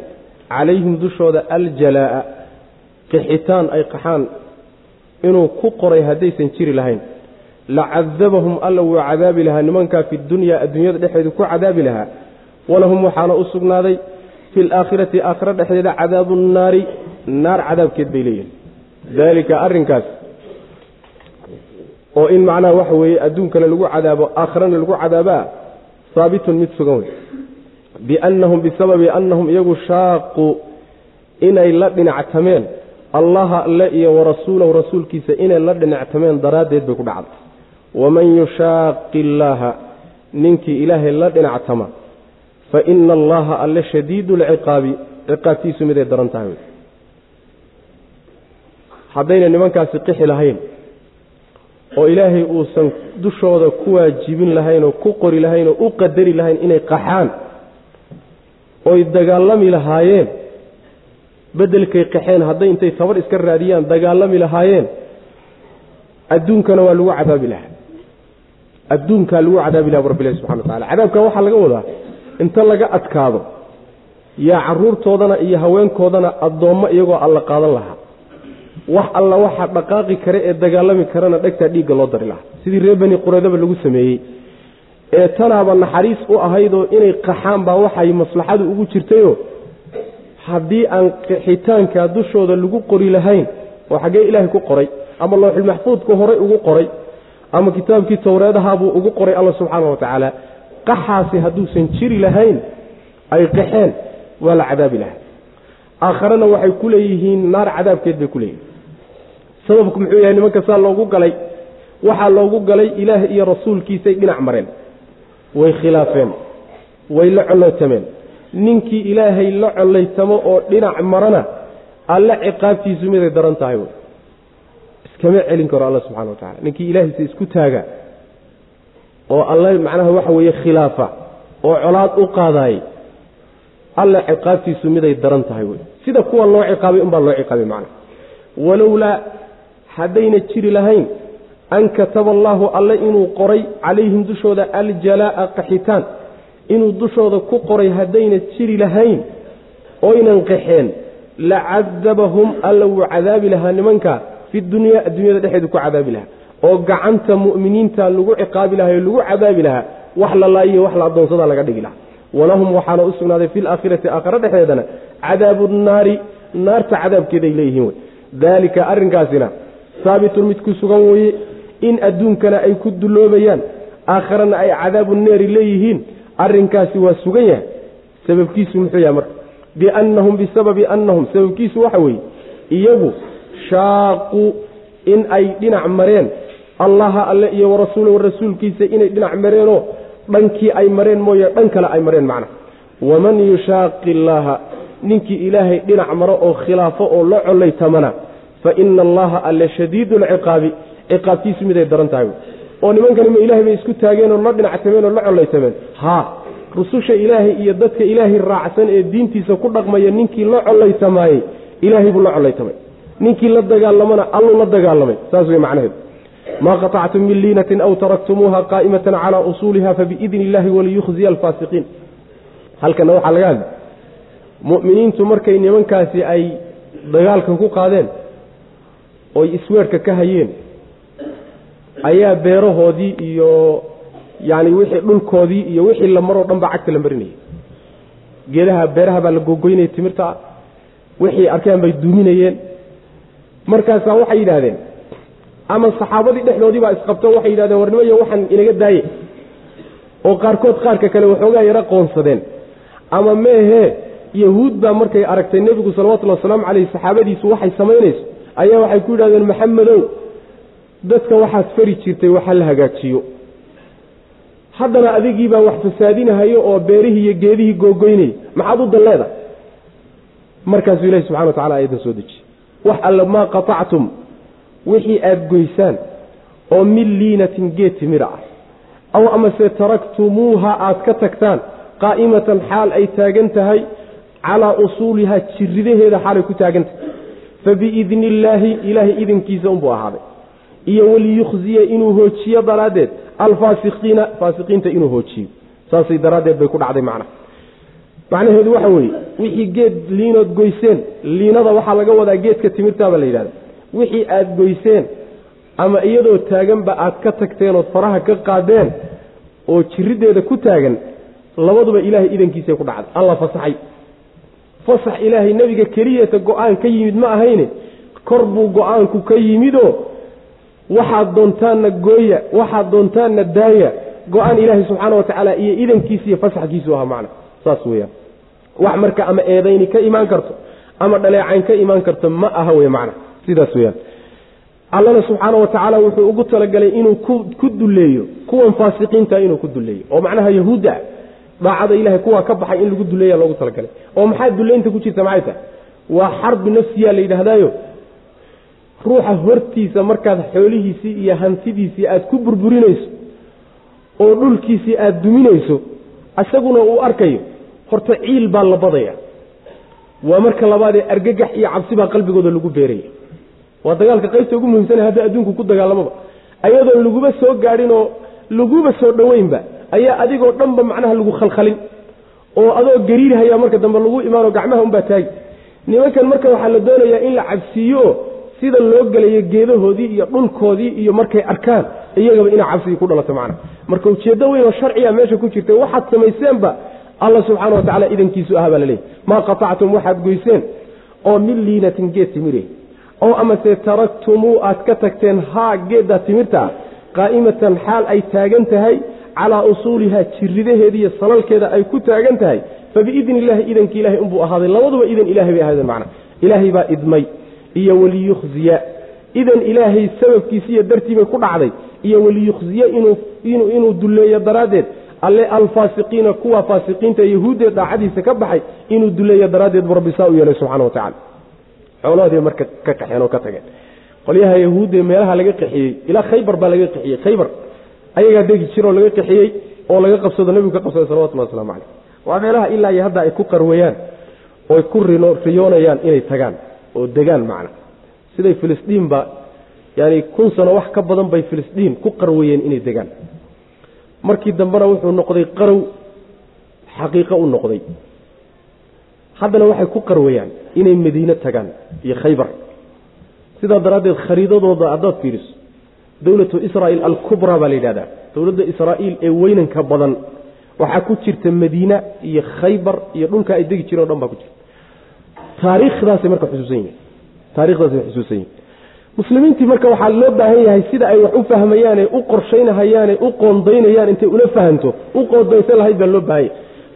calayhim dushooda aljalaa'a qixitaan ay qaxaan inuu ku qoray haddaysan jiri lahayn. lacadabahum alla wuu cadaabi lahaa nimankaa fi dunyaa adduunyada dhexeedu ku cadaabi lahaa. walahum waxaana u sugnaaday fi laakhirati aakhira dhexdeeda cadaabu nnaari naar cadaabkeed bay leeyihiin daalika arrinkaas oo in macnaha waxa weeye adduunkana lagu cadaabo aakhirana lagu cadaabaa haabitun mid sugan wey biannahum bisababi annahum iyagu shaaquu inay la dhinactameen allaha alle iyo warasuulahu rasuulkiisa inay la dhinactameen daraaddeed bay ku dhacday. Waman yushaaqi illaaha ninkii ilaahay la dhinactama fa ina allaha alle shadiidu lciqaabi ciqaabtiisu miday daran tahay. Haddayna nimankaasi qixi lahayn oo ilaahay uusan dushooda ku waajibin lahayn oo ku qori lahayn oo u qadari lahayn inay qaxaan oy dagaalami lahaayeen beddelkay qaxeen hadday intay tabar iska raadiyaan dagaalami lahaayeen adduunkana waa lagu cadaabi lahaa. Adduunkaa lagu cadaabi laha bu rabbilahi wa tacala cadaabkan waxaa laga wadaa inta laga adkaado yaa caruurtoodana iyo haweenkoodana addoommo iyagoo alla qaadan lahaa wax alla waxa dhaqaaqi kare ee dagaalami karana dhegtaa dhiigga loo dari lahaa. Sidii reer bani qureydaba lagu sameeyey ee tanaaba naxariis u ahaydoo inay qaxaan baa waxay maslaxadu ugu jirtayo haddii aan qixitaanka dushooda lagu qori lahayn oo xaggee ilaahay ku qoray ama looxulmaxfuudka horay ugu qoray ama kitaabkii towreedahaabuu ugu qoray alla subxaana wa tacaala qaxaasi hadduusan jiri lahayn ay qaxeen waa la cadaabi lahaa. Aakharena waxay ku leeyihiin naar cadaabkeed bay ku leeyihiin sababku muxuu yahay nimanka saa loogu galay waxaa loogu galay ilaah iyo rasuulkiisay dhinac mareen. Way khilaafeen way la colootameen ninkii ilaahay la collaytamo oo dhinac marana alle ciqaabtiisu miday daran tahay wey. Iskama celin karo alla subxana wa tacala ninkii ilaahaysa isku taaga oo alle macnaha waxa weeye khilaafa oo colaad u qaadaayey alle ciqaabtiisu miday daran tahay wey. Sida kuwa loo ciqaabay unbaa loo ciqaabay macna. Walowlaa haddayna jiri lahayn an kataba allaahu alle inuu qoray calayhim dushooda aljalaa'a qaxitaan. Inuu dushooda ku qoray haddayna jiri lahayn oynan qaxeen la cadabahum alla wuu cadaabi lahaa nimanka fi dunyaa adduunyada dhexeedu ku cadaabi lahaa. Oo gacanta mu'miniinta lagu ciqaabi lahaa lagu cadaabi lahaa wax la laayiyo wax la addoonsadaa laga dhigi lahaa. Walahum waxaana u sugnaaday fi laakhirati aakhare dhexeedana cadaabu naari naarta cadaabkeeday leeyihiin wey. Daalika arrinkaasina saabitun mid ku sugan weeye in adduunkana ay ku dulloobayaan aakharana ay cadaabu neeri leeyihiin arrinkaasi waa sugan yahay. Sababkiisu muxuu yahay marka biannahum bisababi annahum sababkiisu waxa weeye iyagu shaaquu in ay dhinac mareen allaha alle iyo warasuulahu rasuulkiisa inay dhinac mareenoo dhankii ay mareen mooye dhan kale ay mareen macna. Waman yushaaqi illaaha ninkii ilaahay dhinac maro oo khilaafo oo la collaytamana fa ina allaha alle shadiidu lciqaabi ciqaabtiisu miday daran tahay. Oo nimankani ma ilahay bay isku taageen oo la dhinactameen oo la collaytameen haa rususha ilaahay iyo dadka ilaahay raacsan ee diintiisa ku dhaqmaya ninkii la collaytamaayey ilaahay buu la collaytamay ninkii la dagaalamana alluu la dagaalamay. Saas wey macnaheedu maa qaطactum min liinatin aw taraktumuuha qaa'imatan calaa usuuliha fabiidni illahi waliyukhziya alfaasiqiin. Halkana waxaa laga hadli. Mu'miniintu markay nimankaasi ay dagaalkan ku qaadeen oy isweerhka ka hayeen ayaa beerahoodii iyo yacni wixii dhulkoodii iyo wixii la maroo dhan baa cagta la marinayay. Geedaha beeraha baa la googoynayay timirta wixii arkeen bay duuminayeen. Markaasaa waxay yidhaahdeen ama saxaabadii dhexdoodii baa isqabto waxay yidhahdeen warnimayo waxaan inaga daaye. Oo qaarkood qaarka kale waxoogaa yaro qoonsadeen. Ama meehee yahuud baa markay aragtay nebigu salawatullhi wasalaamu caleyh saxaabadiisu waxay samaynayso ayaa waxay ku yidhahdeen maxamedow dadka waxaad fari jirtay waxa la hagaajiyo. Haddana adigiibaa wax fasaadinahayo oo beerihii iyo geedihii googoynayay maxaad u dalleeda? Markaasuu ilahi subxana wa tacala ayadan soo dejiyey. Wax alle maa qatactum wixii aada goysaan oo min liinatin geed timira ah. Aw amase taraktumuuha aad ka tagtaan qaa'imatan xaal ay taagan tahay calaa usuulihaa jiridaheeda xaalay ku taagan tahay fabiidni illaahi ilaahay idinkiisa unbuu ahaaday. Iyo waliyukhziya inuu hoojiyo daraaddeed alfaasiqiina faasiqiinta inuu hoojiyo. Saasay daraaddeed bay ku dhacday macnaha. Macnaheedu waxa weeye wixii geed liinood goyseen liinada waxaa laga wadaa geedka timirtaabaa la yidhahda wixii aada goyseen ama iyadoo taaganba aad ka tagteen ood faraha ka qaadeen oo jiriddeeda ku taagan labaduba ilaahay idankiisay ku dhacday. Alla fasaxay fasax ilaahay nebiga keliyata go'aan ka yimid ma ahayne. Kor buu go'aanku ka yimidoo waxaad doontaanna gooya waxaad doontaanna daaya. Go'aan ilaahay subxaana wa tacaala iyo idankiisa iyo fasaxkiisu ahaa macna. Saas weeyaan. Wax marka ama eedayni ka imaan karto ama dhaleecayn ka imaan karto ma aha wey macna. Sidaas weyaan allana subxaana wa tacaala wuxuu ugu talagalay inuu ku duleeyo kuwan faasiqiinta inuu ku duleeyo oo macnaha yahuudda. ah daacada ilahay kuwaa ka baxay in lagu duleeya loogu talagalay. Oo maxaa duleynta ku jirta maxay tahay? Waa xarbi nafsiyaa la yidhaahdaayo. Ruuxa hortiisa markaad xoolihiisii iyo hantidiisii aad ku burburinayso oo dhulkiisii aad duminayso isaguna uu arkayo horta ciil baa la badaya. Waa marka labaadee argagax iyo cabsi baa qalbigooda lagu beeraya. Waa dagaalka qaybta ugu muhiimsana hadda adduunku ku dagaalamaba. Ayadoo laguba soo gaadhin oo laguba soo dhoweynba ayaa adigoo dhanba macnaha lagu khalkhalin oo adoo gariirhayaa marka dambe lagu imaanoo gacmaha unbaa taagi nimankan marka waxaa la doonayaa in la cabsiiyo sida loo gelayo geedahoodii iyo dhulkoodii iyo markay arkaan iyagaba inaa cabsigii ku dhalato macna marka ujeeddo weyn oo sharciga meesha ku jirta waxaad samayseenba alla subxaana wa tacala idankiisu ah baa laleeyahy maa qatactum waxaad goyseen oo min liinatin geed timire oo amase taraktumuu aad ka tagteen haa geeddaa timirta ah qaa'imatan xaal ay taagan tahay calaa usuulihaa jiridaheeda iyo salalkeeda ay ku taagan tahay fabiidni illaahi idanki ilahay unbuu ahaaday. Labaduba idan ilahay bay ahaadeen macna ilaahay baa idmay iyo waliyukhziya idan ilaahay sababkiisa iyo dartii bay ku dhacday iyo waliyukhziya inuu duleeyo daraaddeed. Alle alfaasiqiina kuwa faasiqiinta yahuudda daacadiisa ka baxay inuu duleeya daraaddeed bu rabbi saa u yeelay subxana wa tacala xoolahoodii marka ka kaxeen oo ka tageen. Qolyaha yahuudda meelaha laga qaxiyey ilaa khaybar baa laga qaxiyey khaybar ayagaa degi jira oo laga qaxiyey oo laga qabsado nebigu ka qabsaday salawatullahi waslamu caleyh waa meelaha ilaa iyo hadda ay ku qarwayaan ooy ku riyoonayaan inay tagaan oo degaan macna. Siday filisdiinba yaani kun sano wax ka badan bay filisdiin ku qarwayeen inay degaan. Markii dambena wuxuu noqday qarow xaqiiqo u noqday. Haddana waxay ku qarwayaan inay madiine tagaan iyo khaybar. Sidaa daraaddeed khariidadooda haddaad fiiriso dowlatu israa'iil alkubraa baa la yidhahdaa. Dowladda israa'iil ee weynanka badan waxaa ku jirta madiina iyo khaybar iyo dhulka ay degi jireen o dhan baa ku jirta. Taariikhdaasay marka xusuusan yihiin taarikhdaasay xusuusan yihiin muslimiintii marka waxaa loo baahan yahay sida ay wax u fahmayaane u qorshaynahayaane u qoondaynayaan intay ula fahanto u qoondaysan lahayd baa loo baahanya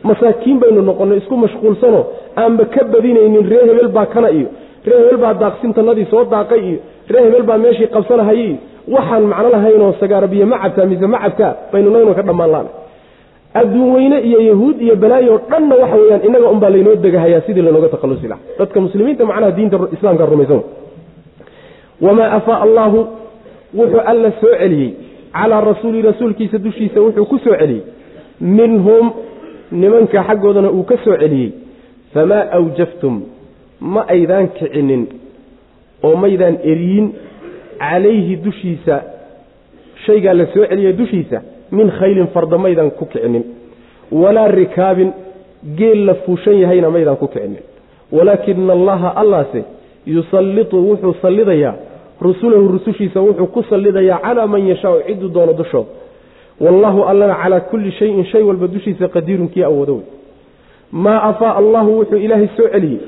masaakiin baynu noqonnay isku mashquulsano aanba ka badinaynin ree hebel baa kana iyo ree hebel baa daaqsintanadii soo daaqay iyo ree hebel baa meeshii qabsanahayay iyo waxaan macno lahaynoo sagaarabiyo ma cabtaa mise ma cabtaa baynu nagno ka dhammaan laana adduun weyne iyo yahuud iyo balaayo dhanna waxa weyaan innaga unbaa laynoo degahayaa sidii lanooga takhallusi laha dadka muslimiinta macnaha diinta islaamka rumaysan. Wamaa afaa allaahu wuxuu alla soo celiyey. Calaa rasuuli rasuulkiisa dushiisa wuxuu ku soo celiyey. Minhum nimanka xaggoodana uu ka soo celiyey. Famaa awjaftum ma aydaan kicinin oo maydaan eriyin calayhi dushiisa shaygaa la soo celiyey dushiisa min khaylin farda maydaan ku kicinin. Walaa rikaabin geel la fuushan yahayna maydaan ku kicinin. Walaakina allaha allaase yusallitu wuxuu sallidayaa rusulahu rusushiisa wuxuu ku sallidayaa calaa man yashaau ciduu doono dushooda wallaahu allana calaa kulli shayin shay walba dushiisa qadiirun kii awoodo wey. Maa afaa allahu wuxuu ilaahay soo celiyey.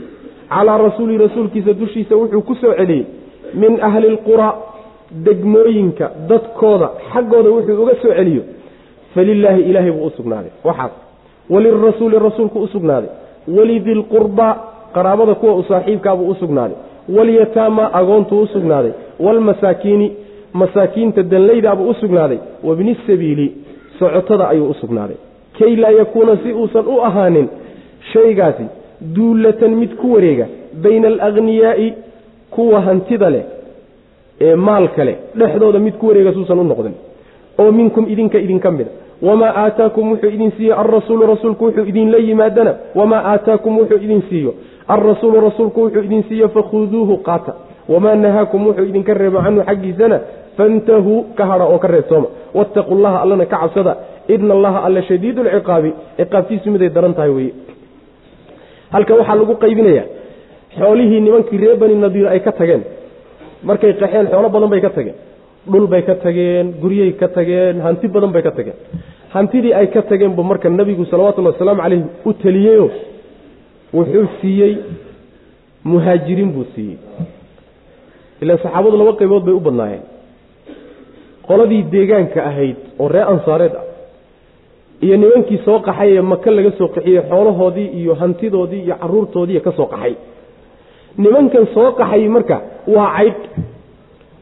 Calaa rasuuli rasuulkiisa dushiisa wuxuu ku soo celiyey min ahli lquraa degmooyinka dadkooda xaggooda wuxuu uga soo celiyo. Falilaahi ilaahay buu u sugnaaday. Waxaas. Walirasuuli rasuulku u sugnaaday. Walidilqurbaa qaraabada kuwa u saaxiibkaabuu u sugnaaday. Walyataama agoontuu u sugnaaday. Waalmasaakiini masaakiinta danlaydaabuu u sugnaaday. Wabni sabiili socotada ayuu u sugnaaday. Kay laa yakuuna si uusan u ahaanin shaygaasi duullatan mid ku wareega bayna alaghniyaa'i kuwa hantida leh ee maalka leh dhexdooda mid ku wareega suusan u noqdin. Oo minkum idinka idinka mida wamaa aataakum wuxuu idin siiyo alrasuulu rasuulku wuxuu idinla yimaadana. Wamaa aataakum wuxuu idin siiyo alrasuulu rasuulku wuxuu idin siiyo fakhuduuhu qaata. Wamaa nahaakum wuxuu idinka reebo canhu xaggiisana fantahuu ka hadha oo ka reebtooma wattaquu llaha allana ka cabsada ina allaha alla shadiidu lciqaabi ciqaabtiisu miday daran tahay weye halka waxaa lagu qaybinayaa xoolihii nimankii reer bani nadiir ay ka tageen. Markay qaxeen xoolo badan bay ka tageen. Dhul bay ka tageen guryay ka tageen hanti badan bay ka tageen. Hantidii ay ka tageen buu marka nebigu salawatullahi wasalaamu caleyh u teliyeyo wuxuu siiyey muhaajiriin buu siiyey. Ilaan saxaabadu laba qaybood bay u badnaayeen. Qoladii deegaanka ahayd oo reer ansaareed ah iyo nimankii soo qaxay ee maka laga soo qaxiyey xoolahoodii iyo hantidoodii iyo caruurtoodii ka soo qaxay nimankan soo qaxay marka waa caydh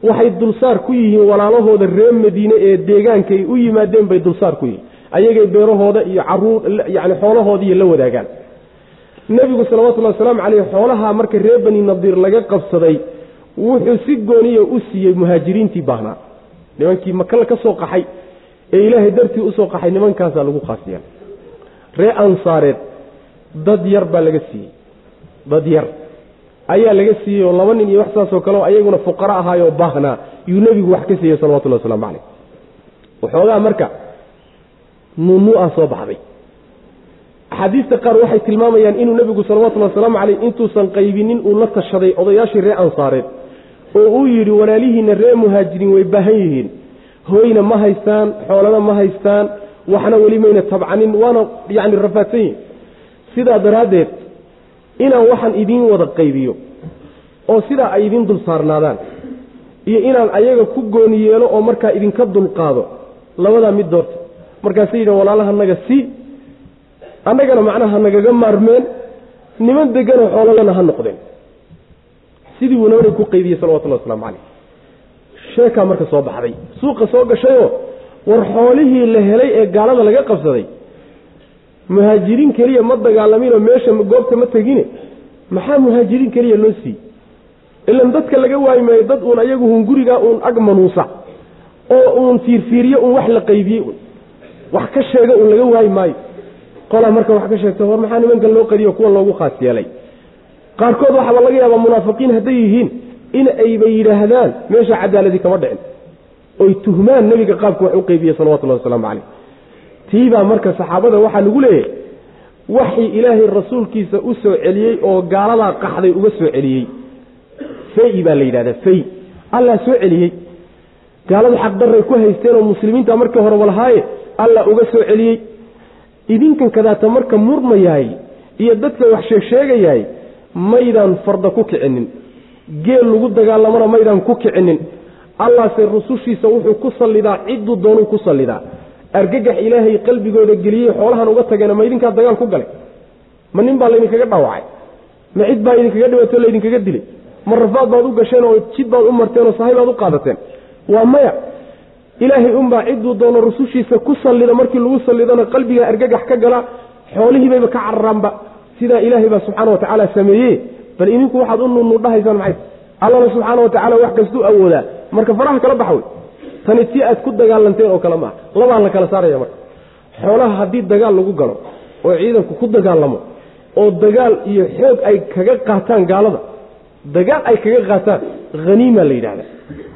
waxay dulsaar ku yihiin walaalahooda reer madiine ee deegaanka ay u yimaadeen bay dulsaar ku yihiin. Ayagay beerahooda iyo carruur yani xoolahoodiiyo la wadaagaan. Nebigu salawatullahi wasalaamu caleyh xoolaha marka reer bani nadiir laga qabsaday wuxuu si gooniya u siiyey muhaajiriintii baahnaa nimankii makala ka soo qaxay ee ilaahay dartii u soo qaxay nimankaasaa lagu qaasiya ree ansaareed dad yar baa laga siiyey. Dad yar ayaa laga siiyey oo laba nin iyo wax saasoo kale oo ayaguna fuqara ahaayoo baahnaa yuu nebigu wax ka siiyey salawatullahi waslamu caleyh waxoogaa marka nuunu-a soo baxday. Axaadiista qaar waxay tilmaamayaan inuu nebigu salawatullhi wasalaamu caleyh intuusan qaybinin uu la tashaday odayaashii ree ansaareed oo uu yidhi walaalihiinna ree muhaajiriin way baahan yihiin. Hooyna ma haystaan xoolana ma haystaan waxna weli mayna tabcanin waana yacni rafaadsan yihiin sidaa daraaddeed inaan waxaan idiin wada qaybiyo oo sidaa ay idiin dul saarnaadaan iyo inaan ayaga ku gooni yeelo oo markaa idinka dulqaado labadaa mid doorta. Markaasay yidhaen walaalahanaga si annagana macnaha nagaga maarmeen niman deganoo xoololana ha noqdeen. Sidii buu nabiga ku qaydiyey salawatullahi waslamu caleyh sheekaa marka soo baxday. Suuqa soo gashayoo war xoolihii la helay ee gaalada laga qabsaday muhaajiriin keliya ma dagaalaminoo meesha goobta ma tegine. Maxaa muhaajiriin keliya loo siiyey ilan dadka laga waayi maayo dad uun ayagu hun gurigaa uun ag manuusa oo uun fiirfiiriyo uun wax la qaybiyey un wax ka sheega uun laga waayi maayo qolaa marka wax ka sheegta war maxaa nimankan loo qadiyo kuwa loogu khaas yeelay? Qaarkood waxaaba laga yaabaa munaafiqiin hadday yihiin in ayba yidhaahdaan meesha cadaaladii kama dhicin. Oy tuhmaan nebiga qaabka wax u qeybiye salawatullahi wasalaamu caleyh tiibaa marka saxaabada waxaa lagu leeyahay waxii ilaahay rasuulkiisa u soo celiyey oo gaaladaa qaxday uga soo celiyey. Fay baa la yidhahdaa fay. Allaa soo celiyey. Gaaladu xaqdarray ku haysteen oo muslimiinta markii hore walahaaye alla uga soo celiyey. Idinkan kadaata marka murmayaay iyo dadka wax sheegsheegayaay maydaan farda ku kicinin geel lagu dagaalamana maydaan ku kicinin allaase rusushiisa wuxuu ku sallidaa cidduu doonuu ku sallidaa argagax ilaahay qalbigooda geliyey xoolahan uga tageena ma idinkaa dagaal ku galay? Ma nin baa laydinkaga dhaawacay? Ma cid baa idinkaga dhibato laydinkaga dilay? Ma rafaad baad u gasheen oo jid baad u marteen oo sahay baad u qaadateen? Waa maya. Ilaahay unbaa cidduu doono rusushiisa ku sallida markii lagu sallidona qalbigaa argagax ka gala xoolihiibayba ka cararaanba. Sidaa ilaahay baa subxaana watacaala sameeye bal idinku waxaad u nunuudhahaysaan maxay? Allana subxaana watacaala wax kastuu awoodaa. Marka faraha kala baxa wey tani si aad ku dagaalanteen oo kale maaha labaa la kala saaraya marka. Xoolaha haddii dagaal lagu galo oo ciidanku ku dagaalamo oo dagaal iyo xoog ay kaga qaataan gaalada dagaal ay kaga qaataan haniima la yidhahda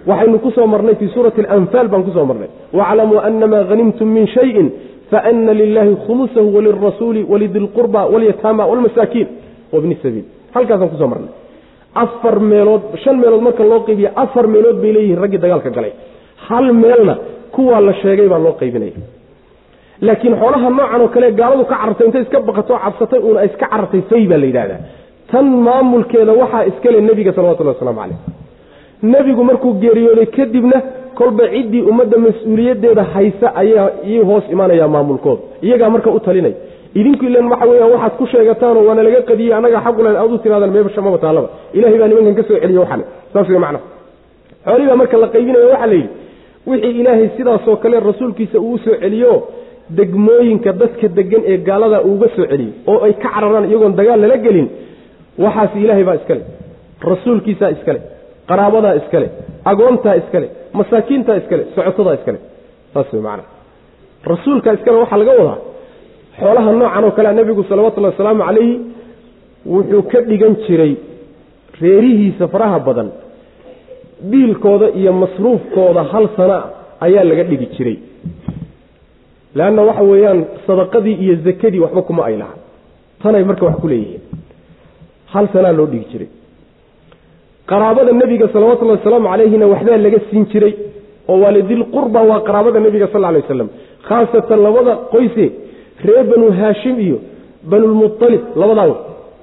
waxaynu ku marnay fii suurati alanfaal baan ku soo marnay. Waclamuu anamaa hanimtum min shayin faana lilahi khumusahu walirasuuli walidi lqurba walyataama walmasaakiin wabni sabiil. Halkaasaan ku soo marnay. Afar meelood shan meelood marka loo qaybiya afar meelood bay leeyihiin raggii dagaalka galay hal meelna kuwaa la sheegay baa loo qaybinaya laakiin xoolaha noocan oo kale gaaladu ka carartay intay iska baqatoo cabsatay uuna iska carartay fay baa la yidhahdaa tan maamulkeeda waxaa iskale nebiga salawatullahi waslamu caleyh nebigu markuu geeriyooday kadibna kolba ciddii ummadda mas'uuliyadeeda haysa ayaa iyay hoos imaanayaa maamulkooda iyagaa marka u talinaya idinku ilan waxa weeyaan waxaad ku sheegataanoo waana laga qadiyey annagaa xaqulen aad u tiraadaan meebasha maba taallaba ilahay baa nimankan ka soo celiye waxale saas wey macnaha xoolihii baa marka la qaybinaya waxaa la yidhi wixii ilaahay sidaasoo kale rasuulkiisa uu soo celiyo degmooyinka dadka degan ee gaalada uuga soo celiyey oo ay ka cararaan iyagoon dagaal lala gelin waxaas ilaahay baa iskale rasuulkiisaa iskale qaraabadaa iskale agoontaa iskale masaakiintaa iskale socotadaa iskale saas wey macana rasuulkaa iskale waxaa laga wadaa xoolaha noocan oo kalea nebigu salawatullahi wasalaamu calayhi wuxuu ka dhigan jiray reerihiisa faraha badan biilkooda iyo masruufkooda hal sana ayaa laga dhigi jiray. Leanna waxa weeyaan sadaqadii iyo zakadii waxba kuma ay laha tanay marka wax ku leeyihiin. Hal sanaa loo dhigi jiray. Qaraabada nebiga salawatullahi wasalaamu calayhina waxbaa laga siin jiray oo waalidilqurba waa qaraabada nebiga sal alay waslam khaasatan labada qoyse reer banu haashim iyo banulmualib labadaa wey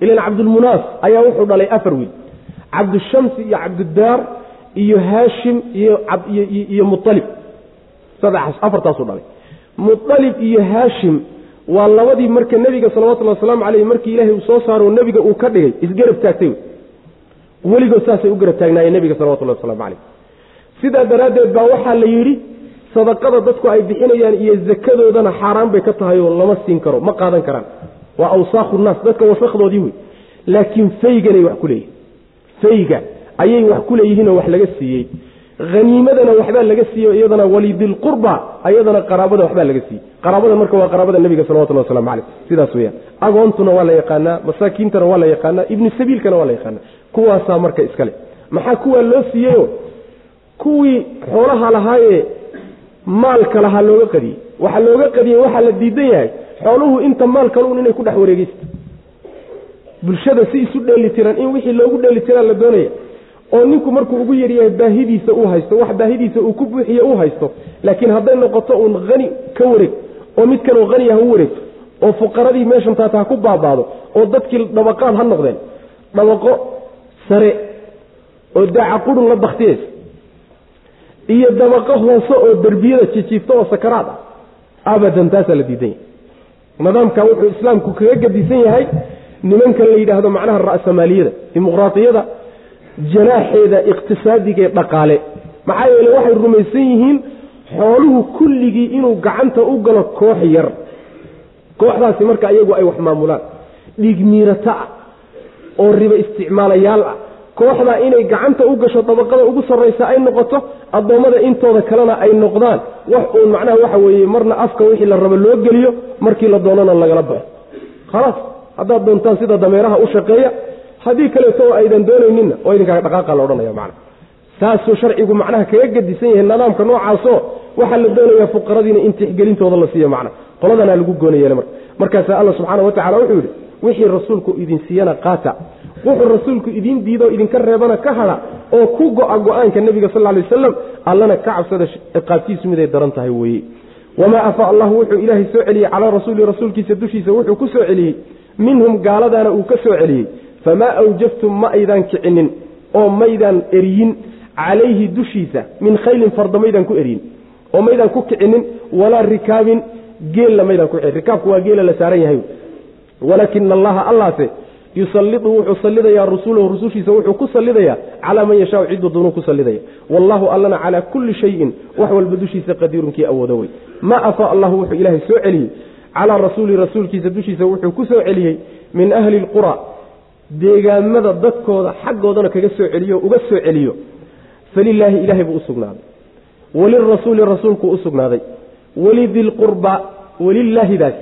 ilan cabdulmunaas ayaa wuxuu dhalay afar wiil. Cabdushamsi iyo cabdudaar iyo haashim iyo mualib sadexaas afartaasuu dhalay. Mualib iyo haashim waa labadii marka nebiga salawatullahi wasalaamu caleyh markii ilaahay uu soo saaro nebiga uu ka dhigay isgarab taagtay weligood saasay u garab taagnaayeen nebiga salawatullahi waslamu caleyh sidaa daraaddeed baa waxaa la yidhi sadaqada dadku ay bixinayaan iyo zakadoodana xaaraan bay ka tahay lama siin karo ma qaadan karaan. Waa awsaakhu naas dadka wasakdoodii wey laakiin fayganay wax ku leeyihiin fayga ayay wax ku leeyihiinoo wax laga siiyey. Haniimadana waxbaa laga siiye iyadana walidilqurba ayadana qaraabada waxbaa laga siiyey. Qaraabada marka waa qaraabada nebiga salawatullah waslamu caleyh sidaas weyaan agoontuna waa la yaqaanaa masaakiintana waa la yaqaanaa ibnu sabiilkana waa la yaqaanaa. Kuwaasaa marka iskale maxaa kuwaa loo siiyeyo kuwii xoolaha lahaayee maalka lahaa looga qadiyey. Waxaa looga qadiyey waxaa la diidan yahay. Xooluhu inta maalkaluun inay ku dhex wareegeysta bulshada si isu dheelitiran in wixii loogu dheelitiraa la doonaya oo ninku markuu ugu yaryahay baahidiisa uu haysto wax baahidiisa uu ku buuxiye uu haysto laakiin hadday noqoto uun hani ka wareeg oo mid kaloo haniya ha u wareegto oo fuqaradii meeshan taata ha ku baabaado oo dadkii dhabaqaad ha noqdeen dhabaqo sare oo daaca qurun la baktiyeysa iyo dabaqo hoose oo derbiyada jijiifta oo sakaraad ah abadan taasaa la diidan yahay. Nidaamka wuxuu islaamku kaga gadisan yahay nimankan la yidhaahdo macnaha ra'samaaliyada dimuqraatiyada janaaxeeda iqtisaadiga dhaqaale. Maxaa yeele waxay rumaysan yihiin xooluhu kulligii inuu gacanta u galo koox yar. Kooxdaasi marka iyagu ay wax maamulaan. Dhiig ah oo ribo isticmaalayaal ah. Kooxdaa inay gacanta u gasho dabaqada ugu sarraysa ay noqoto addoommada intooda kalena ay noqdaan. Wax uun macnaha waxa weeye marna afka wixii la rabo loo geliyo markii la doonana lagala baxo. Khalaas haddaad doontaan sida dameeraha u shaqeeya haddii kaleeto aydan doonayninna oo idinkaaga dhaqaaqa la odhanaya macna. Saasuu sharcigu macnaha kaga gedisan yahay nidaamka noocaasoo waxaa la doonayaa fuqaradiina in tixgelintooda la siiyo macna. Qoladanaa lagu goonayeel marka markaasaa alla subxaana wa tacala wuxuu yidhi wixii rasuulku idin siiyana qaata. Wuxuu rasuulku idiin diidoo idinka reebana ka hadha oo ku go-a go'aanka nebiga sal ly wasalam allana ka cabsada ciqaabtiisu miday daran tahay weeye wamaa afaa allahu wuxuu ilaahay soo celiyey calaa rasuuli rasuulkiisa dushiisa wuxuu ku soo celiyey minhum gaaladaana uu ka soo celiyey famaa awjaftum ma aydaan kicinin oo maydaan eriyin calayhi dushiisa min khaylin farda maydaan ku eriyin oo maydaan ku kicinin walaa rikaabin geella maydaan ku rikaabku waa geela la saaran yahay walaakina allaha allaase yusalidu wuxuu salidayaa rasulahu rusushiisa wuxuu ku salidayaa calaa man yashaau ciduu doonuu ku salidaya wallahu allana calaa kulli shayin wax walba dushiisa qadiirunkii awoodo wey maa afaa allahu wuxuu ilaahay soo celiyey calaa rasuuli rasuulkiisa dushiisa wuxuu ku soo celiyey min ahli lqura deegaamada dadkooda xaggoodana kaga soo celiyo uga soo celiyo. Falilaahi ilaahay buu usugnaaday walirasuuli rasuulkuu usugnaaday walidilqurba walilaahidaas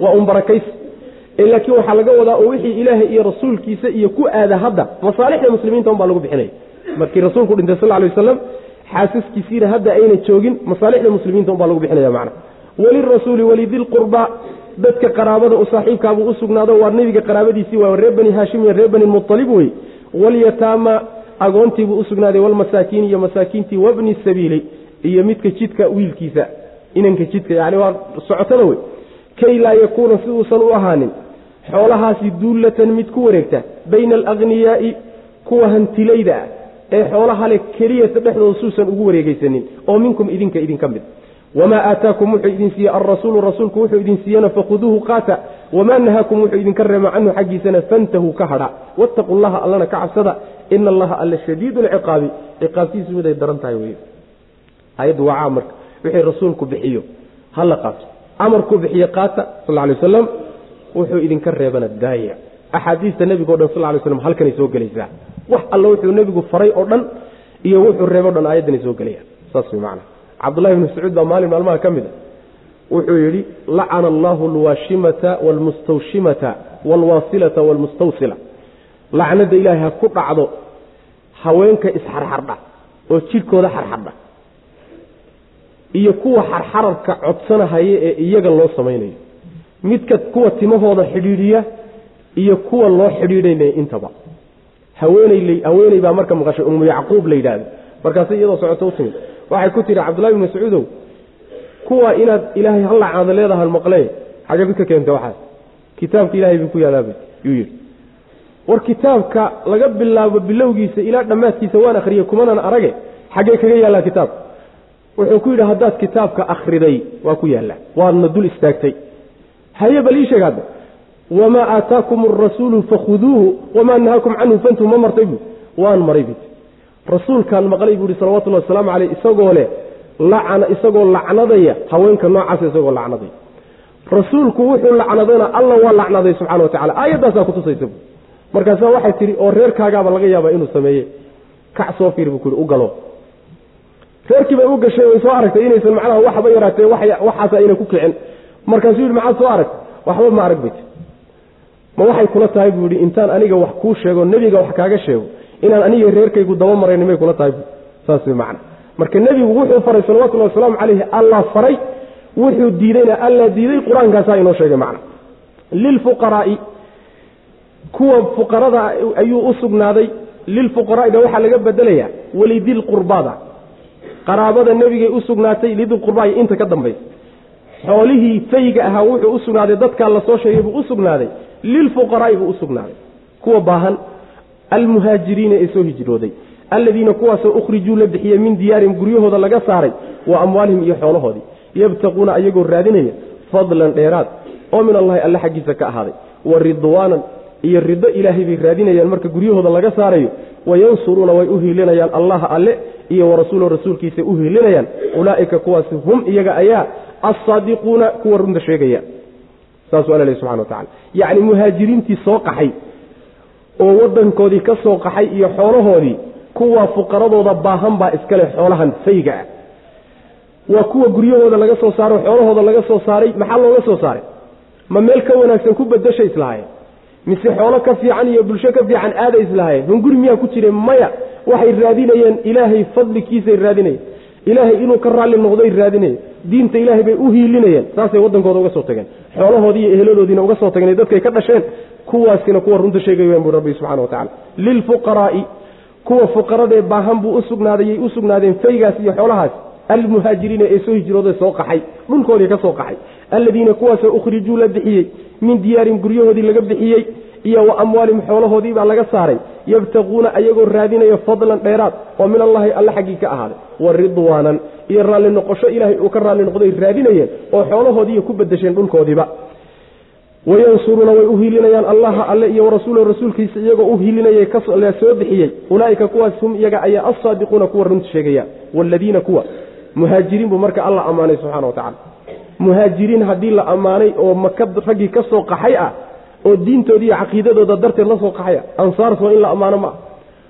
waa un barakaysi laakiin waxaa laga wadaa oo wixii ilaahay iyo rasuulkiisa iyo ku aada hadda masaalixda muslimiinta un baa lagu bixinaya markii rasuulku dhintay sal lay waslam xaasaskiisiina hadda ayna joogin masaalixda muslimiinta un baa lagu bixinaya macna. Walirasuuli walidilqurba dadka qaraabada u saaxiibkaabuu u sugnaado waa nebiga qaraabadiisii waa reer bani haashim iyo reer bani mualib wey. Walyataama agoontiibuu usugnaaday walmasaakiin iyo masaakiintii wabni sabiili iyo midka jidka wiilkiisa inanka jidka yani waa socotada wey. Kay laa yakuuna si uusan u ahaanin xoolahaasi duullatan mid ku wareegta bayna alaqniyaai kuwa hantilayda ah ee xoolaha le keliyata dhexdooda suusan ugu wareegeysanin oo minkum idinka idinka mid wamaa aataakum wuxuu idin siiyey alrasuulu rasuulku wuxuu idin siiyena fakhuduuhu qaata wamaa nahaakum wuxuu idinka reema canhu xaggiisana fantahuu ka hadha wattaqu llaha allana ka cabsada ina allaha alla shadiidu lciqaabi ciqaabtiisu miday daran tahay wey ayaddu waa caam marka wixii rasuulku bixiyo hala qaato amarkuu bixiye qaata sal lay wasalam wuxuu idinka reebana daaya axaadiista nebigo dhan sal lay slam halkanay soo gelaysaa wax alla wuxuu nebigu faray oo dhan iyo wuxuu reebo dhan aayaddanay soo gelayaan saas wey macana cabdullahi bni mascuud baa maalin maalmaha ka mid a. Wuxuu yidhi lacana allahu alwaashimata waalmustawshimata waalwaasilata waalmustawsila lacnada ilaahay ha ku dhacdo haweenka isxarxardha oo jidhkooda xarxardha. Iyo kuwa xarxararka codsanahaya ee iyaga loo samaynayo. Midka kuwa timahooda xidhiidhiya iyo kuwa loo xidhiidhaynaya intaba. Haweeney baa marka maqashay umu yacquub la yidhaahdo. Markaase iyadoo socoto u waxay ku tihi cabdullahi bni mascuudow kuwa inaad ilaahay hal lacnada leedahan maqlee xagee mid ka keenta waxaas? Kitaabka ilahay bay ku yaalaabay yuu yidhi. War kitaabka laga bilaabo bilowgiisa ilaa dhammaadkiisa waan akhriyey kumanan arage xaggee kaga yaallaa kitaabka wuxuu ku yidhi haddaad kitaabka akhriday waa ku yaallaa waadna dul istaagtay. Haye bal ii sheeg hadda. Wamaa aataakum arasuulu fakhuduuhu wamaa nahaakum canhu fantuu ma martay buu? Waan maray rasuulkaan maqlay buu ihi salawatullahi wasalaamu caleyh isagoo leh lacana isagoo lacnadaya haweenka noocaasa isagoo lacnadaya. Rasuulku wuxuu lacnadayna alla waa lacnaday subxana wa tacala aayaddaasaa kutusaysa bu markaasa waxay tihi oo reerkaagaaba laga yaabaa inuu sameeye kac soo fiir buu ku yihi u galo. Reerkii bay u gashay way soo aragtay inaysan macnaha waxba yaraatee waxaas ayna ku kicin. Markaasuu yidhi maxaad soo aragtay? Waxba ma arag bayt ma waxay kula tahay buu yidhi intaan aniga wax kuu sheego nebiga wax kaaga sheego inaan aniga reerkaygu daba marayna may kula tahay saas way macna. Marka nebigu wuxuu faray salawatullahi wasalaamu calayhi allah faray wuxuu diidayna alla diiday qur'aankaasaa inoo sheegay macna. Lilfuqaraai kuwa fuqarada ayuu u sugnaaday lilfuqaraa'ida waxaa laga bedelayaa walidilqurbada qaraabada nebigay u sugnaatay lidilqurbaai inta ka dambaysa xoolihii fayga ahaa wuxuu u sugnaaday dadkaa la soo sheegay buu u sugnaaday lilfuqaraa'i buu u sugnaaday. Kuwa baahan almuhaajiriina ee soo hijrooday alladiina kuwaasoo ukhrijuu la bixiyey min diyaarihim guryahooda laga saaray wa amwaalihim iyo xoolahoodii yabtaquuna ayagoo raadinaya fadlan dheeraad oo min allahi alle xaggiisa ka ahaaday wa ridwaanan iyo riddo ilaahay bay raadinayaan marka guryahooda laga saarayo wayansuruuna way u hiilinayaan allaha alle iyo warasuulahu rasuulkiisay u hiilinayaan ulaa'ika kuwaasi hum iyaga ayaa alsaadiquuna kuwa runta sheegaya. Saasuu alla lehy subxana wa tacala yacni muhaajiriintii soo qaxay oo waddankoodii ka soo qaxay iyo xoolahoodii kuwa fuqaradooda baahan baa iskale xoolahan fayga ah. Waa kuwa guryahooda laga soo saaro xoolahooda laga soo saaray maxaa looga soo saaray? Ma meel ka wanaagsan ku bedasha islahaayeen mise xoolo ka fiican iyo bulsho ka fiican aada islahaayeen hunguri miyaa ku jireen maya waxay raadinayeen ilaahay fadlikiisay raadinayeen. Ilaahay inuu ka raalli noqday raadinayeen. Diinta ilaahay bay u hiilinayeen. Saasay waddankooda uga soo tageen. Xoolahoodii iyo eheladoodiina uga soo tageen. Dadkay ka dhasheen kuwaasina kuwa runta sheegayaan buu rabbi subxana wa tacala lilfuqaraa'i kuwa fuqaradee baahan buu u sugnaaday yay u sugnaadeen faygaas iyo xoolahaas. Almuhaajiriina ee soo hijrooday soo qaxay dhulkoodii ka soo qaxay. Alladiina kuwaasoo ukhrijuu la bixiyey min diyaarin guryahoodii laga bixiyey iyo wa amwaalihim xoolahoodii baa laga saaray. Yabtaquuna ayagoo raadinaya fadlan dheeraad oo min allahi alle xaggii ka ahaaday. Wa ridwaanan iyo raalli noqosho ilaahay uu ka raalli noqday raadinayeen oo xoolahoodiiiyo ku bedesheen dhulkoodiiba wayansuruuna way u hiilinayaan allaha alle iyo warasuulahu rasuulkiisa iyagoo u hiilinayay la soo bixiyey ulaa'ika kuwaas hum iyaga ayaa alsaadiquuna kuwa runta sheegaya waaladiina kuwa? Muhaajiriin buu marka alla ammaanay subxana wa tacala muhaajiriin haddii la ammaanay oo maka raggii ka soo qaxay ah oo diintoodii iyo caqiidadooda darteed la soo qaxay ah ansaartu waa in la ammaano ma ah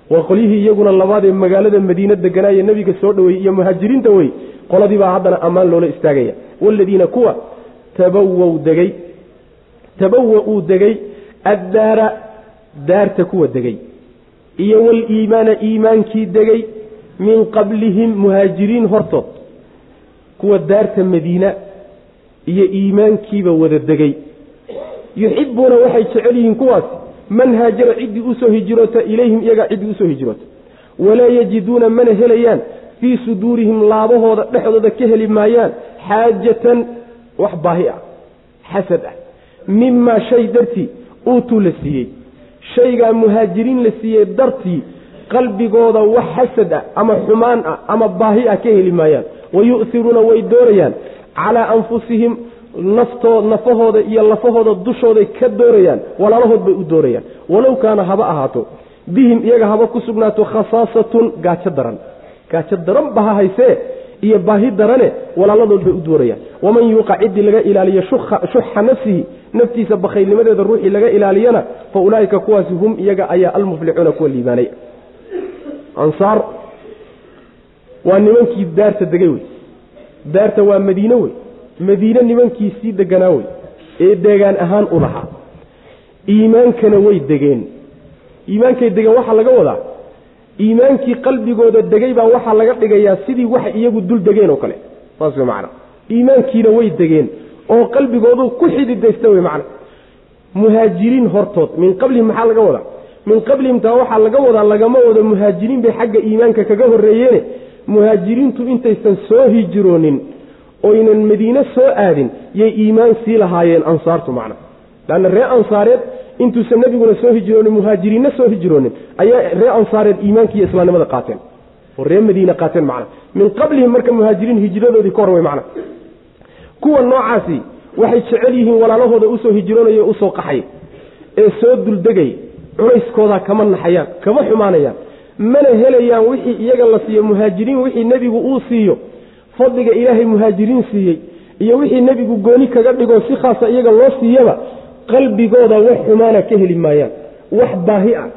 waa qolyihii iyaguna labaad ee magaalada madiine deganaaye nebiga soo dhoweeyey iyo muhaajiriinta wey qoladii baa haddana ammaan loola istaagaya. Waaladiina kuwa? Tabawow degey tabawa uu degey addaara daarta kuwa degey iyo waliimaana iimaankii degey min qablihim muhaajiriin hortood. Kuwa daarta madiina iyo iimaankiiba wada degey yuxibuuna waxay jecel yihiin kuwaas man haajara ciddii u soo hijroota ilayhim iyagaa ciddii u soo hijroota. Walaa yajiduuna mana helayaan fii suduurihim laabahooda dhexdooda ka heli maayaan xaajatan wax baahi ah xasad ah mimaa shay dartii uutuu la siiyey. Shaygaa muhaajiriin la siiyey dartii qalbigooda wax xasad ah ama xumaan ah ama baahi ah ka heli maayaan. Wayu'hiruuna way doorayaan. Calaa anfusihim naftood nafahooda iyo lafahooda dushooday ka doorayaan. Walaalahood bay u doorayaan. Walow kaana haba ahaato bihim iyaga haba ku sugnaato khasaasatun gaajo daran. Gaajo daran ba ha haysee iyo baahi darane walaaladood bay u doorayaan. Waman yuuqa ciddii laga ilaaliyo shuxa nafsihi naftiisa bakhaylnimadeeda ruuxii laga ilaaliyana fa ulaa'ika kuwaasi hum iyaga ayaa almuflixuuna kuwa liibaanay ansaar waa nimankii daarta degay wey. Daarta waa madiine wey. Madiine nimankii sii deganaa wey. Ee deegaan ahaan u lahaa. Iimaankana way degeen. Iimaankay degeen waxaa laga wadaa iimaankii qalbigooda degay baa waxaa laga dhigayaa sidii wax iyagu dul degeen oo kale. Saas wey macana iimaankiina way degeen oo qalbigoodu ku xididaysta wey macana muhaajiriin hortood min qablihim maxaa laga wadaa? Min qablihim taa waxaa laga wadaa lagama wado muhaajiriin bay xagga iimaanka kaga horreeyeene. Muhaajiriintu intaysan soo hijroonin oynan madiine soo aadin yay iimaan sii lahaayeen ansaartu macna. Leanna ree ansaareed intuusan nebiguna soo hijroonin muhaajiriinna soo hijroonin ayaa ree ansaareed iimaanka iyo islaamnimada qaateen. Oo ree madiine qaateen macna. Min qablihim marka muhaajiriin hijradoodii ka hor wey macna. Kuwa noocaasi waxay jecel yihiin walaalahooda u soo hijroonaya u soo qaxay ee soo duldegay culayskoodaa kama naxayaan kama xumaanayaan mana helayaan wixii iyaga la siiyo muhaajiriin wixii nebigu uu siiyo fadliga ilaahay muhaajiriin siiyey iyo wixii nebigu gooni kaga dhigo si khaasa iyaga loo siiyaba qalbigooda wax xumaana ka heli maayaan wax baahi ah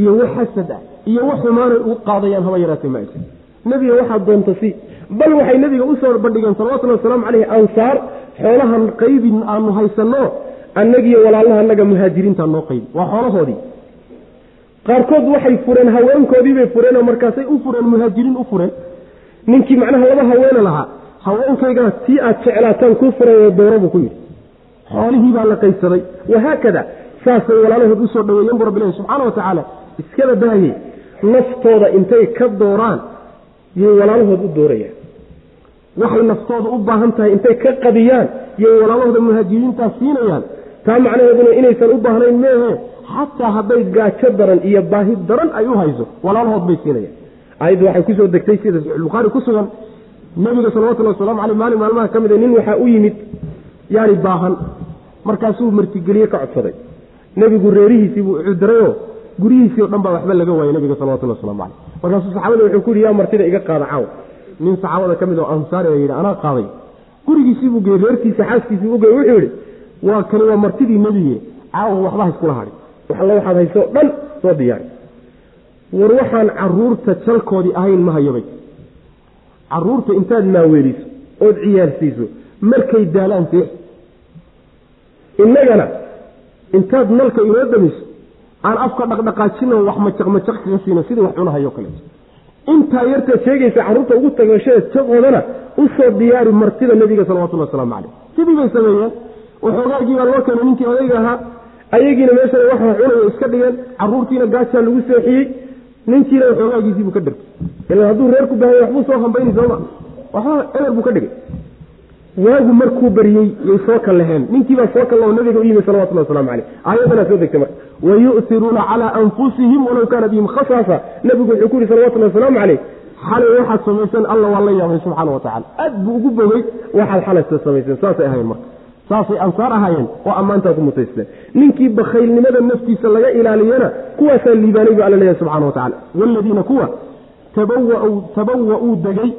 iyo wax xasad ah iyo wax xumaanay u qaadayaan haba yaraatee ma aysan nebiga waxaad doonta si bal waxay nebiga u soo bandhigeen salawatullhi wasalaamu caleyhi ansaar xoolahan qaybin aanu haysanno annagiyo walaalaha annaga muhaajiriinta noo qaybi waa xoolahoodii. Qaarkood waxay fureen haweenkoodiibay fureen oo markaasay u fureen muhaajiriin u fureen. Ninkii macnaha laba haweene lahaa haweenkaygaa tii aad jeclaataan kuu furay dooro buu ku yidhi xoolihii baa la qaybsaday wahaakada saasay walaalahood u soo dhaweeyeen bu rabbilahi subxaana wa tacaala iskaba daayey naftooda intay ka dooraan yay walaalahood u doorayaan waxay naftooda u baahan tahay intay ka qadiyaan yay walaalahooda muhaajiriintaa siinayaan. Taa macnaheeduna inaysan u baahnayn meehe xataa hadday gaajo daran iyo baahi daran ay u hayso walaalahood bay siinayaan. Ayaddu waxay ku soo degtay sida saxiixulbukhaari ku sugan. Nabiga salawatullahi waslamu caleyh maalin maalmaha ka mid nin waxaa u yimid yaani baahan. Markaasuu martigeliye ka codsaday. Nebigu reerihiisii buu cudrayoo guryihiisii o dhan baa waxba laga waayay nabiga salawatullah waslamu caleyh markaasuu saxaabada wuxuu ku yidhi yaa martida iga qaada caaw nin saxaabada ka mid oo ansaari a yidhi anaa qaaday. Gurigiisii buu geeyey reerkiisa xaaskiisii u geey wuxuu yidhi waa kani waa martidii nebige caawa waxba hayskula hadhi waxalla waxaad haysoo dhan soo diyaari. War waxaan carruurta jalkoodii ahayn ma hayabay. Caruurta intaad maaweeliso ood ciyaarsiiso markay daalaan seex innagana intaad nalka inoo damiso aan afka dhaqdhaqaajino wax majaqmajaq kaga siino sidii wax cunahayo kaleeto intaa yartaad sheegaysa carruurta ugu tagashadeed jaqoodana u soo diyaari martida nebiga salawatullah wasalaamu caleyh sidii bay sameeyeen. Waxoogaagii baa loo keenay ninkii odayga ahaa. Ayagiina meeshana waxa cunayo iska dhigeen. Caruurtiina gaajaa lagu seexiyey. Ninkiina waxoogaagiisiibuu ka dhartay ilan hadduu reer ku baahaya waxbuu soo hambayni sooma waxba eber buu ka dhigay waagu markuu bariyey yay soo kallaheen ninkiibaa soo kalla oo nabiga u yimi salawatullah waslamu caleyh aayadanaa soo degtay marka. Wayu'tiruuna calaa anfusihim walow kaana bihim khasaasa nabigu wuxuu ku yihi salawatullahi wasalaamu caleyh xalay waxaad samayseen alla waa la yaabay subxaana wa tacala aad buu ugu bogey waxaad xalaysta samayseen saasay ahayen marka. Saasay ansaar ahaayeen oo ammaantaa ku mutaysteen. Ninkii bakhaylnimada naftiisa laga ilaaliyana kuwaasaa liibaanay bu alla leeyahay subxana wa tacala waaladiina kuwa tabawa-uu degay.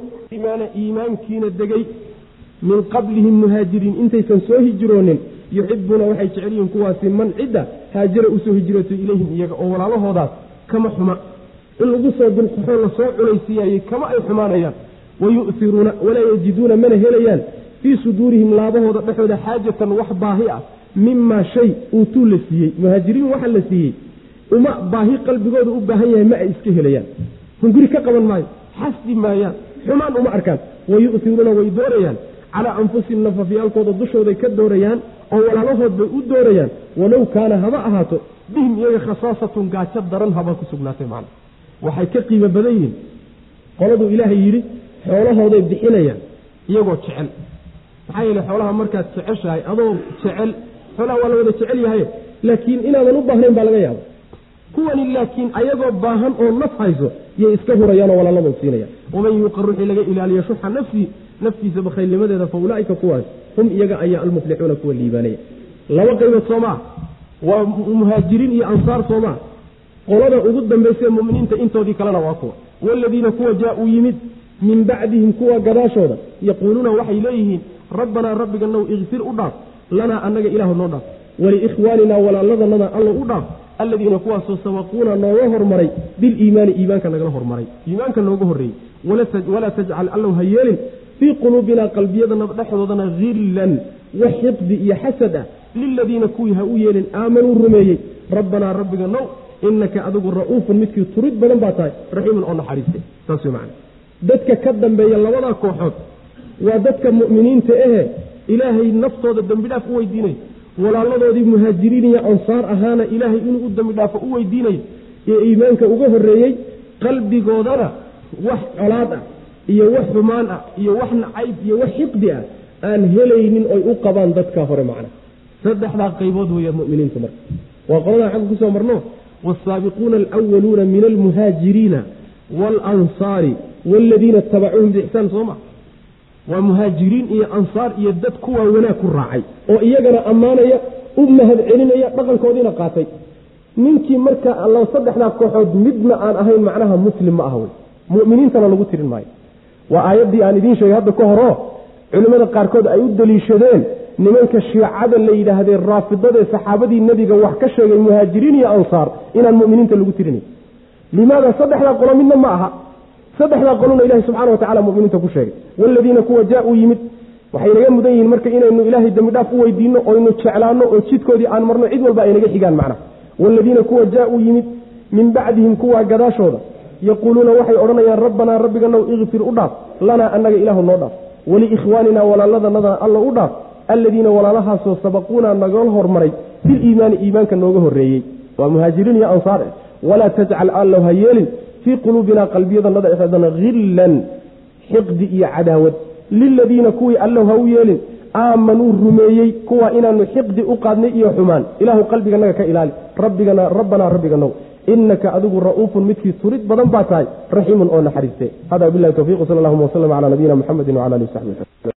Iimaankiina degay min qablihim muhaajiriin intaysan soo hijroonin yuxibuuna waxay jecel yihiin kuwaasi man cidda haajara u soo hijrootay ilayhim iyaga oo walaalahoodaas kama xuma. In lagu soo dulqaxoo la soo culaysiiyayey kama ay xumaanayaan. Wayu'iruuna walaa yajiduuna mana helayaan. Fii suduurihim laabahooda dhexooda xaajatan wax baahi ah mimaa shay uutuu la siiyey. Muhaajiriin waxa la siiyey uma baahi qalbigooda u baahan yahay ma ay iska helayaan. Hunguri ka qaban maayo xasdi maayaan xumaan uma arkaan. Wayu'iruuna way doorayaan calaa anfusihim nafafyaalkooda dushooday ka doorayaan oo walaalahood bay u doorayaan walow kaana haba ahaato bihim iyaga khasaasatun gaajo daran haba ku sugnaatay macna. Waxay ka qiimo badan yihiin. Qoladuu ilaahay yidhi xoolahooday bixinayaan iyagoo jecel. Maxaa yeele xoolaha markaad jeceshahay adoo jecel xoolaha waa la wada jecel yahay laakiin inaadan u baahnayn baa laga yaaba kuwani laakiin ayagoo baahan oo naf hayso yay iska hurayaanoo walaaladoo siinayaan. Waman yuuqa ruuxii laga ilaaliyo shuxa nafsii naftiisa bakhaylnimadeeda fa ulaaika kuwaas hum iyaga ayaa almuflixuuna kuwa liibaanaya laba qaybood soomaa waa muhaajiriin iyo ansaar soomaa qolada ugu dambaysa ee muminiinta intoodii kalena waa kuwa. Waaladiina kuwa jaa-uu yimid min bacdihim kuwa gadaashooda yaquuluuna waxay leeyihiin rabbanaa rabbiganow ikfir u dhaaf lanaa annaga ilaahu noo dhaaf. Waliikhwaaninaa walaaladannada allo u dhaaf alladiina kuwaasoo sabaquuna nooga hormaray biliimaani iimaanka nagala hormaray. Iimaanka nooga horreeyey. Walaa tajcal allow ha yeelin fii quluubina qalbiyadana dhexdoodana hillan wax xiqdi iyo xasad ah liladiina kuwii ha u yeelin aamanuu rumeeyey. Rabbanaa rabbiga now inaka adigu ra'uufun midkii turid badan baa tahay raxiimun oo naxariiste. Saas wey macana dadka ka dambeeya labadaa kooxood waa dadka mu'miniinta ahe ilaahay naftooda dembi dhaaf u weydiinay. Walaaladoodii muhaajiriin iyo ansaar ahaana ilaahay inuu u dembi dhaafo u weydiinayo ee iimaanka uga horreeyey qalbigoodana wax colaad ah iyo wax xumaan ah iyo wax nacayb iyo wax xiqdi ah aan helaynin oy u qabaan dadka hore macna. Saddexdaa qaybood weeya muminiintu marka. Waa qoladan xagga ku soo marno waalsaabiquuna alwaluuna min almuhaajiriina waalansaari waaladiina itabacuuhum biixsaan sooma waa muhaajiriin iyo ansaar iyo dad kuwaa wanaag ku raacay oo iyagana ammaanaya u mahad celinaya dhaqankoodiina qaatay. Ninkii marka alla saddexdaa kooxood midna aan ahayn macnaha muslim ma aha wey. Muminiintana lagu tirin maayo waa aayaddii aan idiin sheegay hadda ka horoo culimmada qaarkood ay u daliishadeen nimanka shiicada la yidhaahdee raafidadae saxaabadii nebiga wax ka sheegay muhaajiriin iyo ansaar inaan muminiinta lagu tirinay limaada saddexdaa qolo midna ma aha. Saddexdaa qolona ilahi subxana wa tacala muminiinta ku sheegay. Waaladiina kuwa jaa-uu yimid waxay naga mudan yihiin marka inaynu ilaahay dembidhaaf u weydiino oynu jeclaano oo jidkoodii aan marno cid walba ay naga xigaan macnaha waaladiina kuwa jaa-uu yimid min bacdihim kuwaa gadaashooda yaquuluuna waxay odhanayaan rabbanaa rabbiganow ikfir u dhaaf lanaa annaga ilaahu noo dhaaf waliikhwaanina walaaladannada alla u dhaaf alladiina walaalahaasoo sabaquuna nagala hormaray biliimaani iimaanka nooga horreeyey waa muhaajiriin iyo ansaar walaa tajcal allow ha yeelin fii quluubina qalbiyadanada dhexeedana hillan xiqdi iyo cadaawad liladiina kuwii allow ha u yeelin aamanuu rumeeyey kuwa inaanu xiqdi u qaadnay iyo xumaan ilaahu qalbiganaga ka ilaali rabbigana rabbanaa rabbiganow inaka adigu ra'uufun midkii turid badan baa tahay raxiimun oo naxariiste hada bilahi towfiiq sal allahuma waslm cala nabiyina muxamedi wcala alihi w saxbi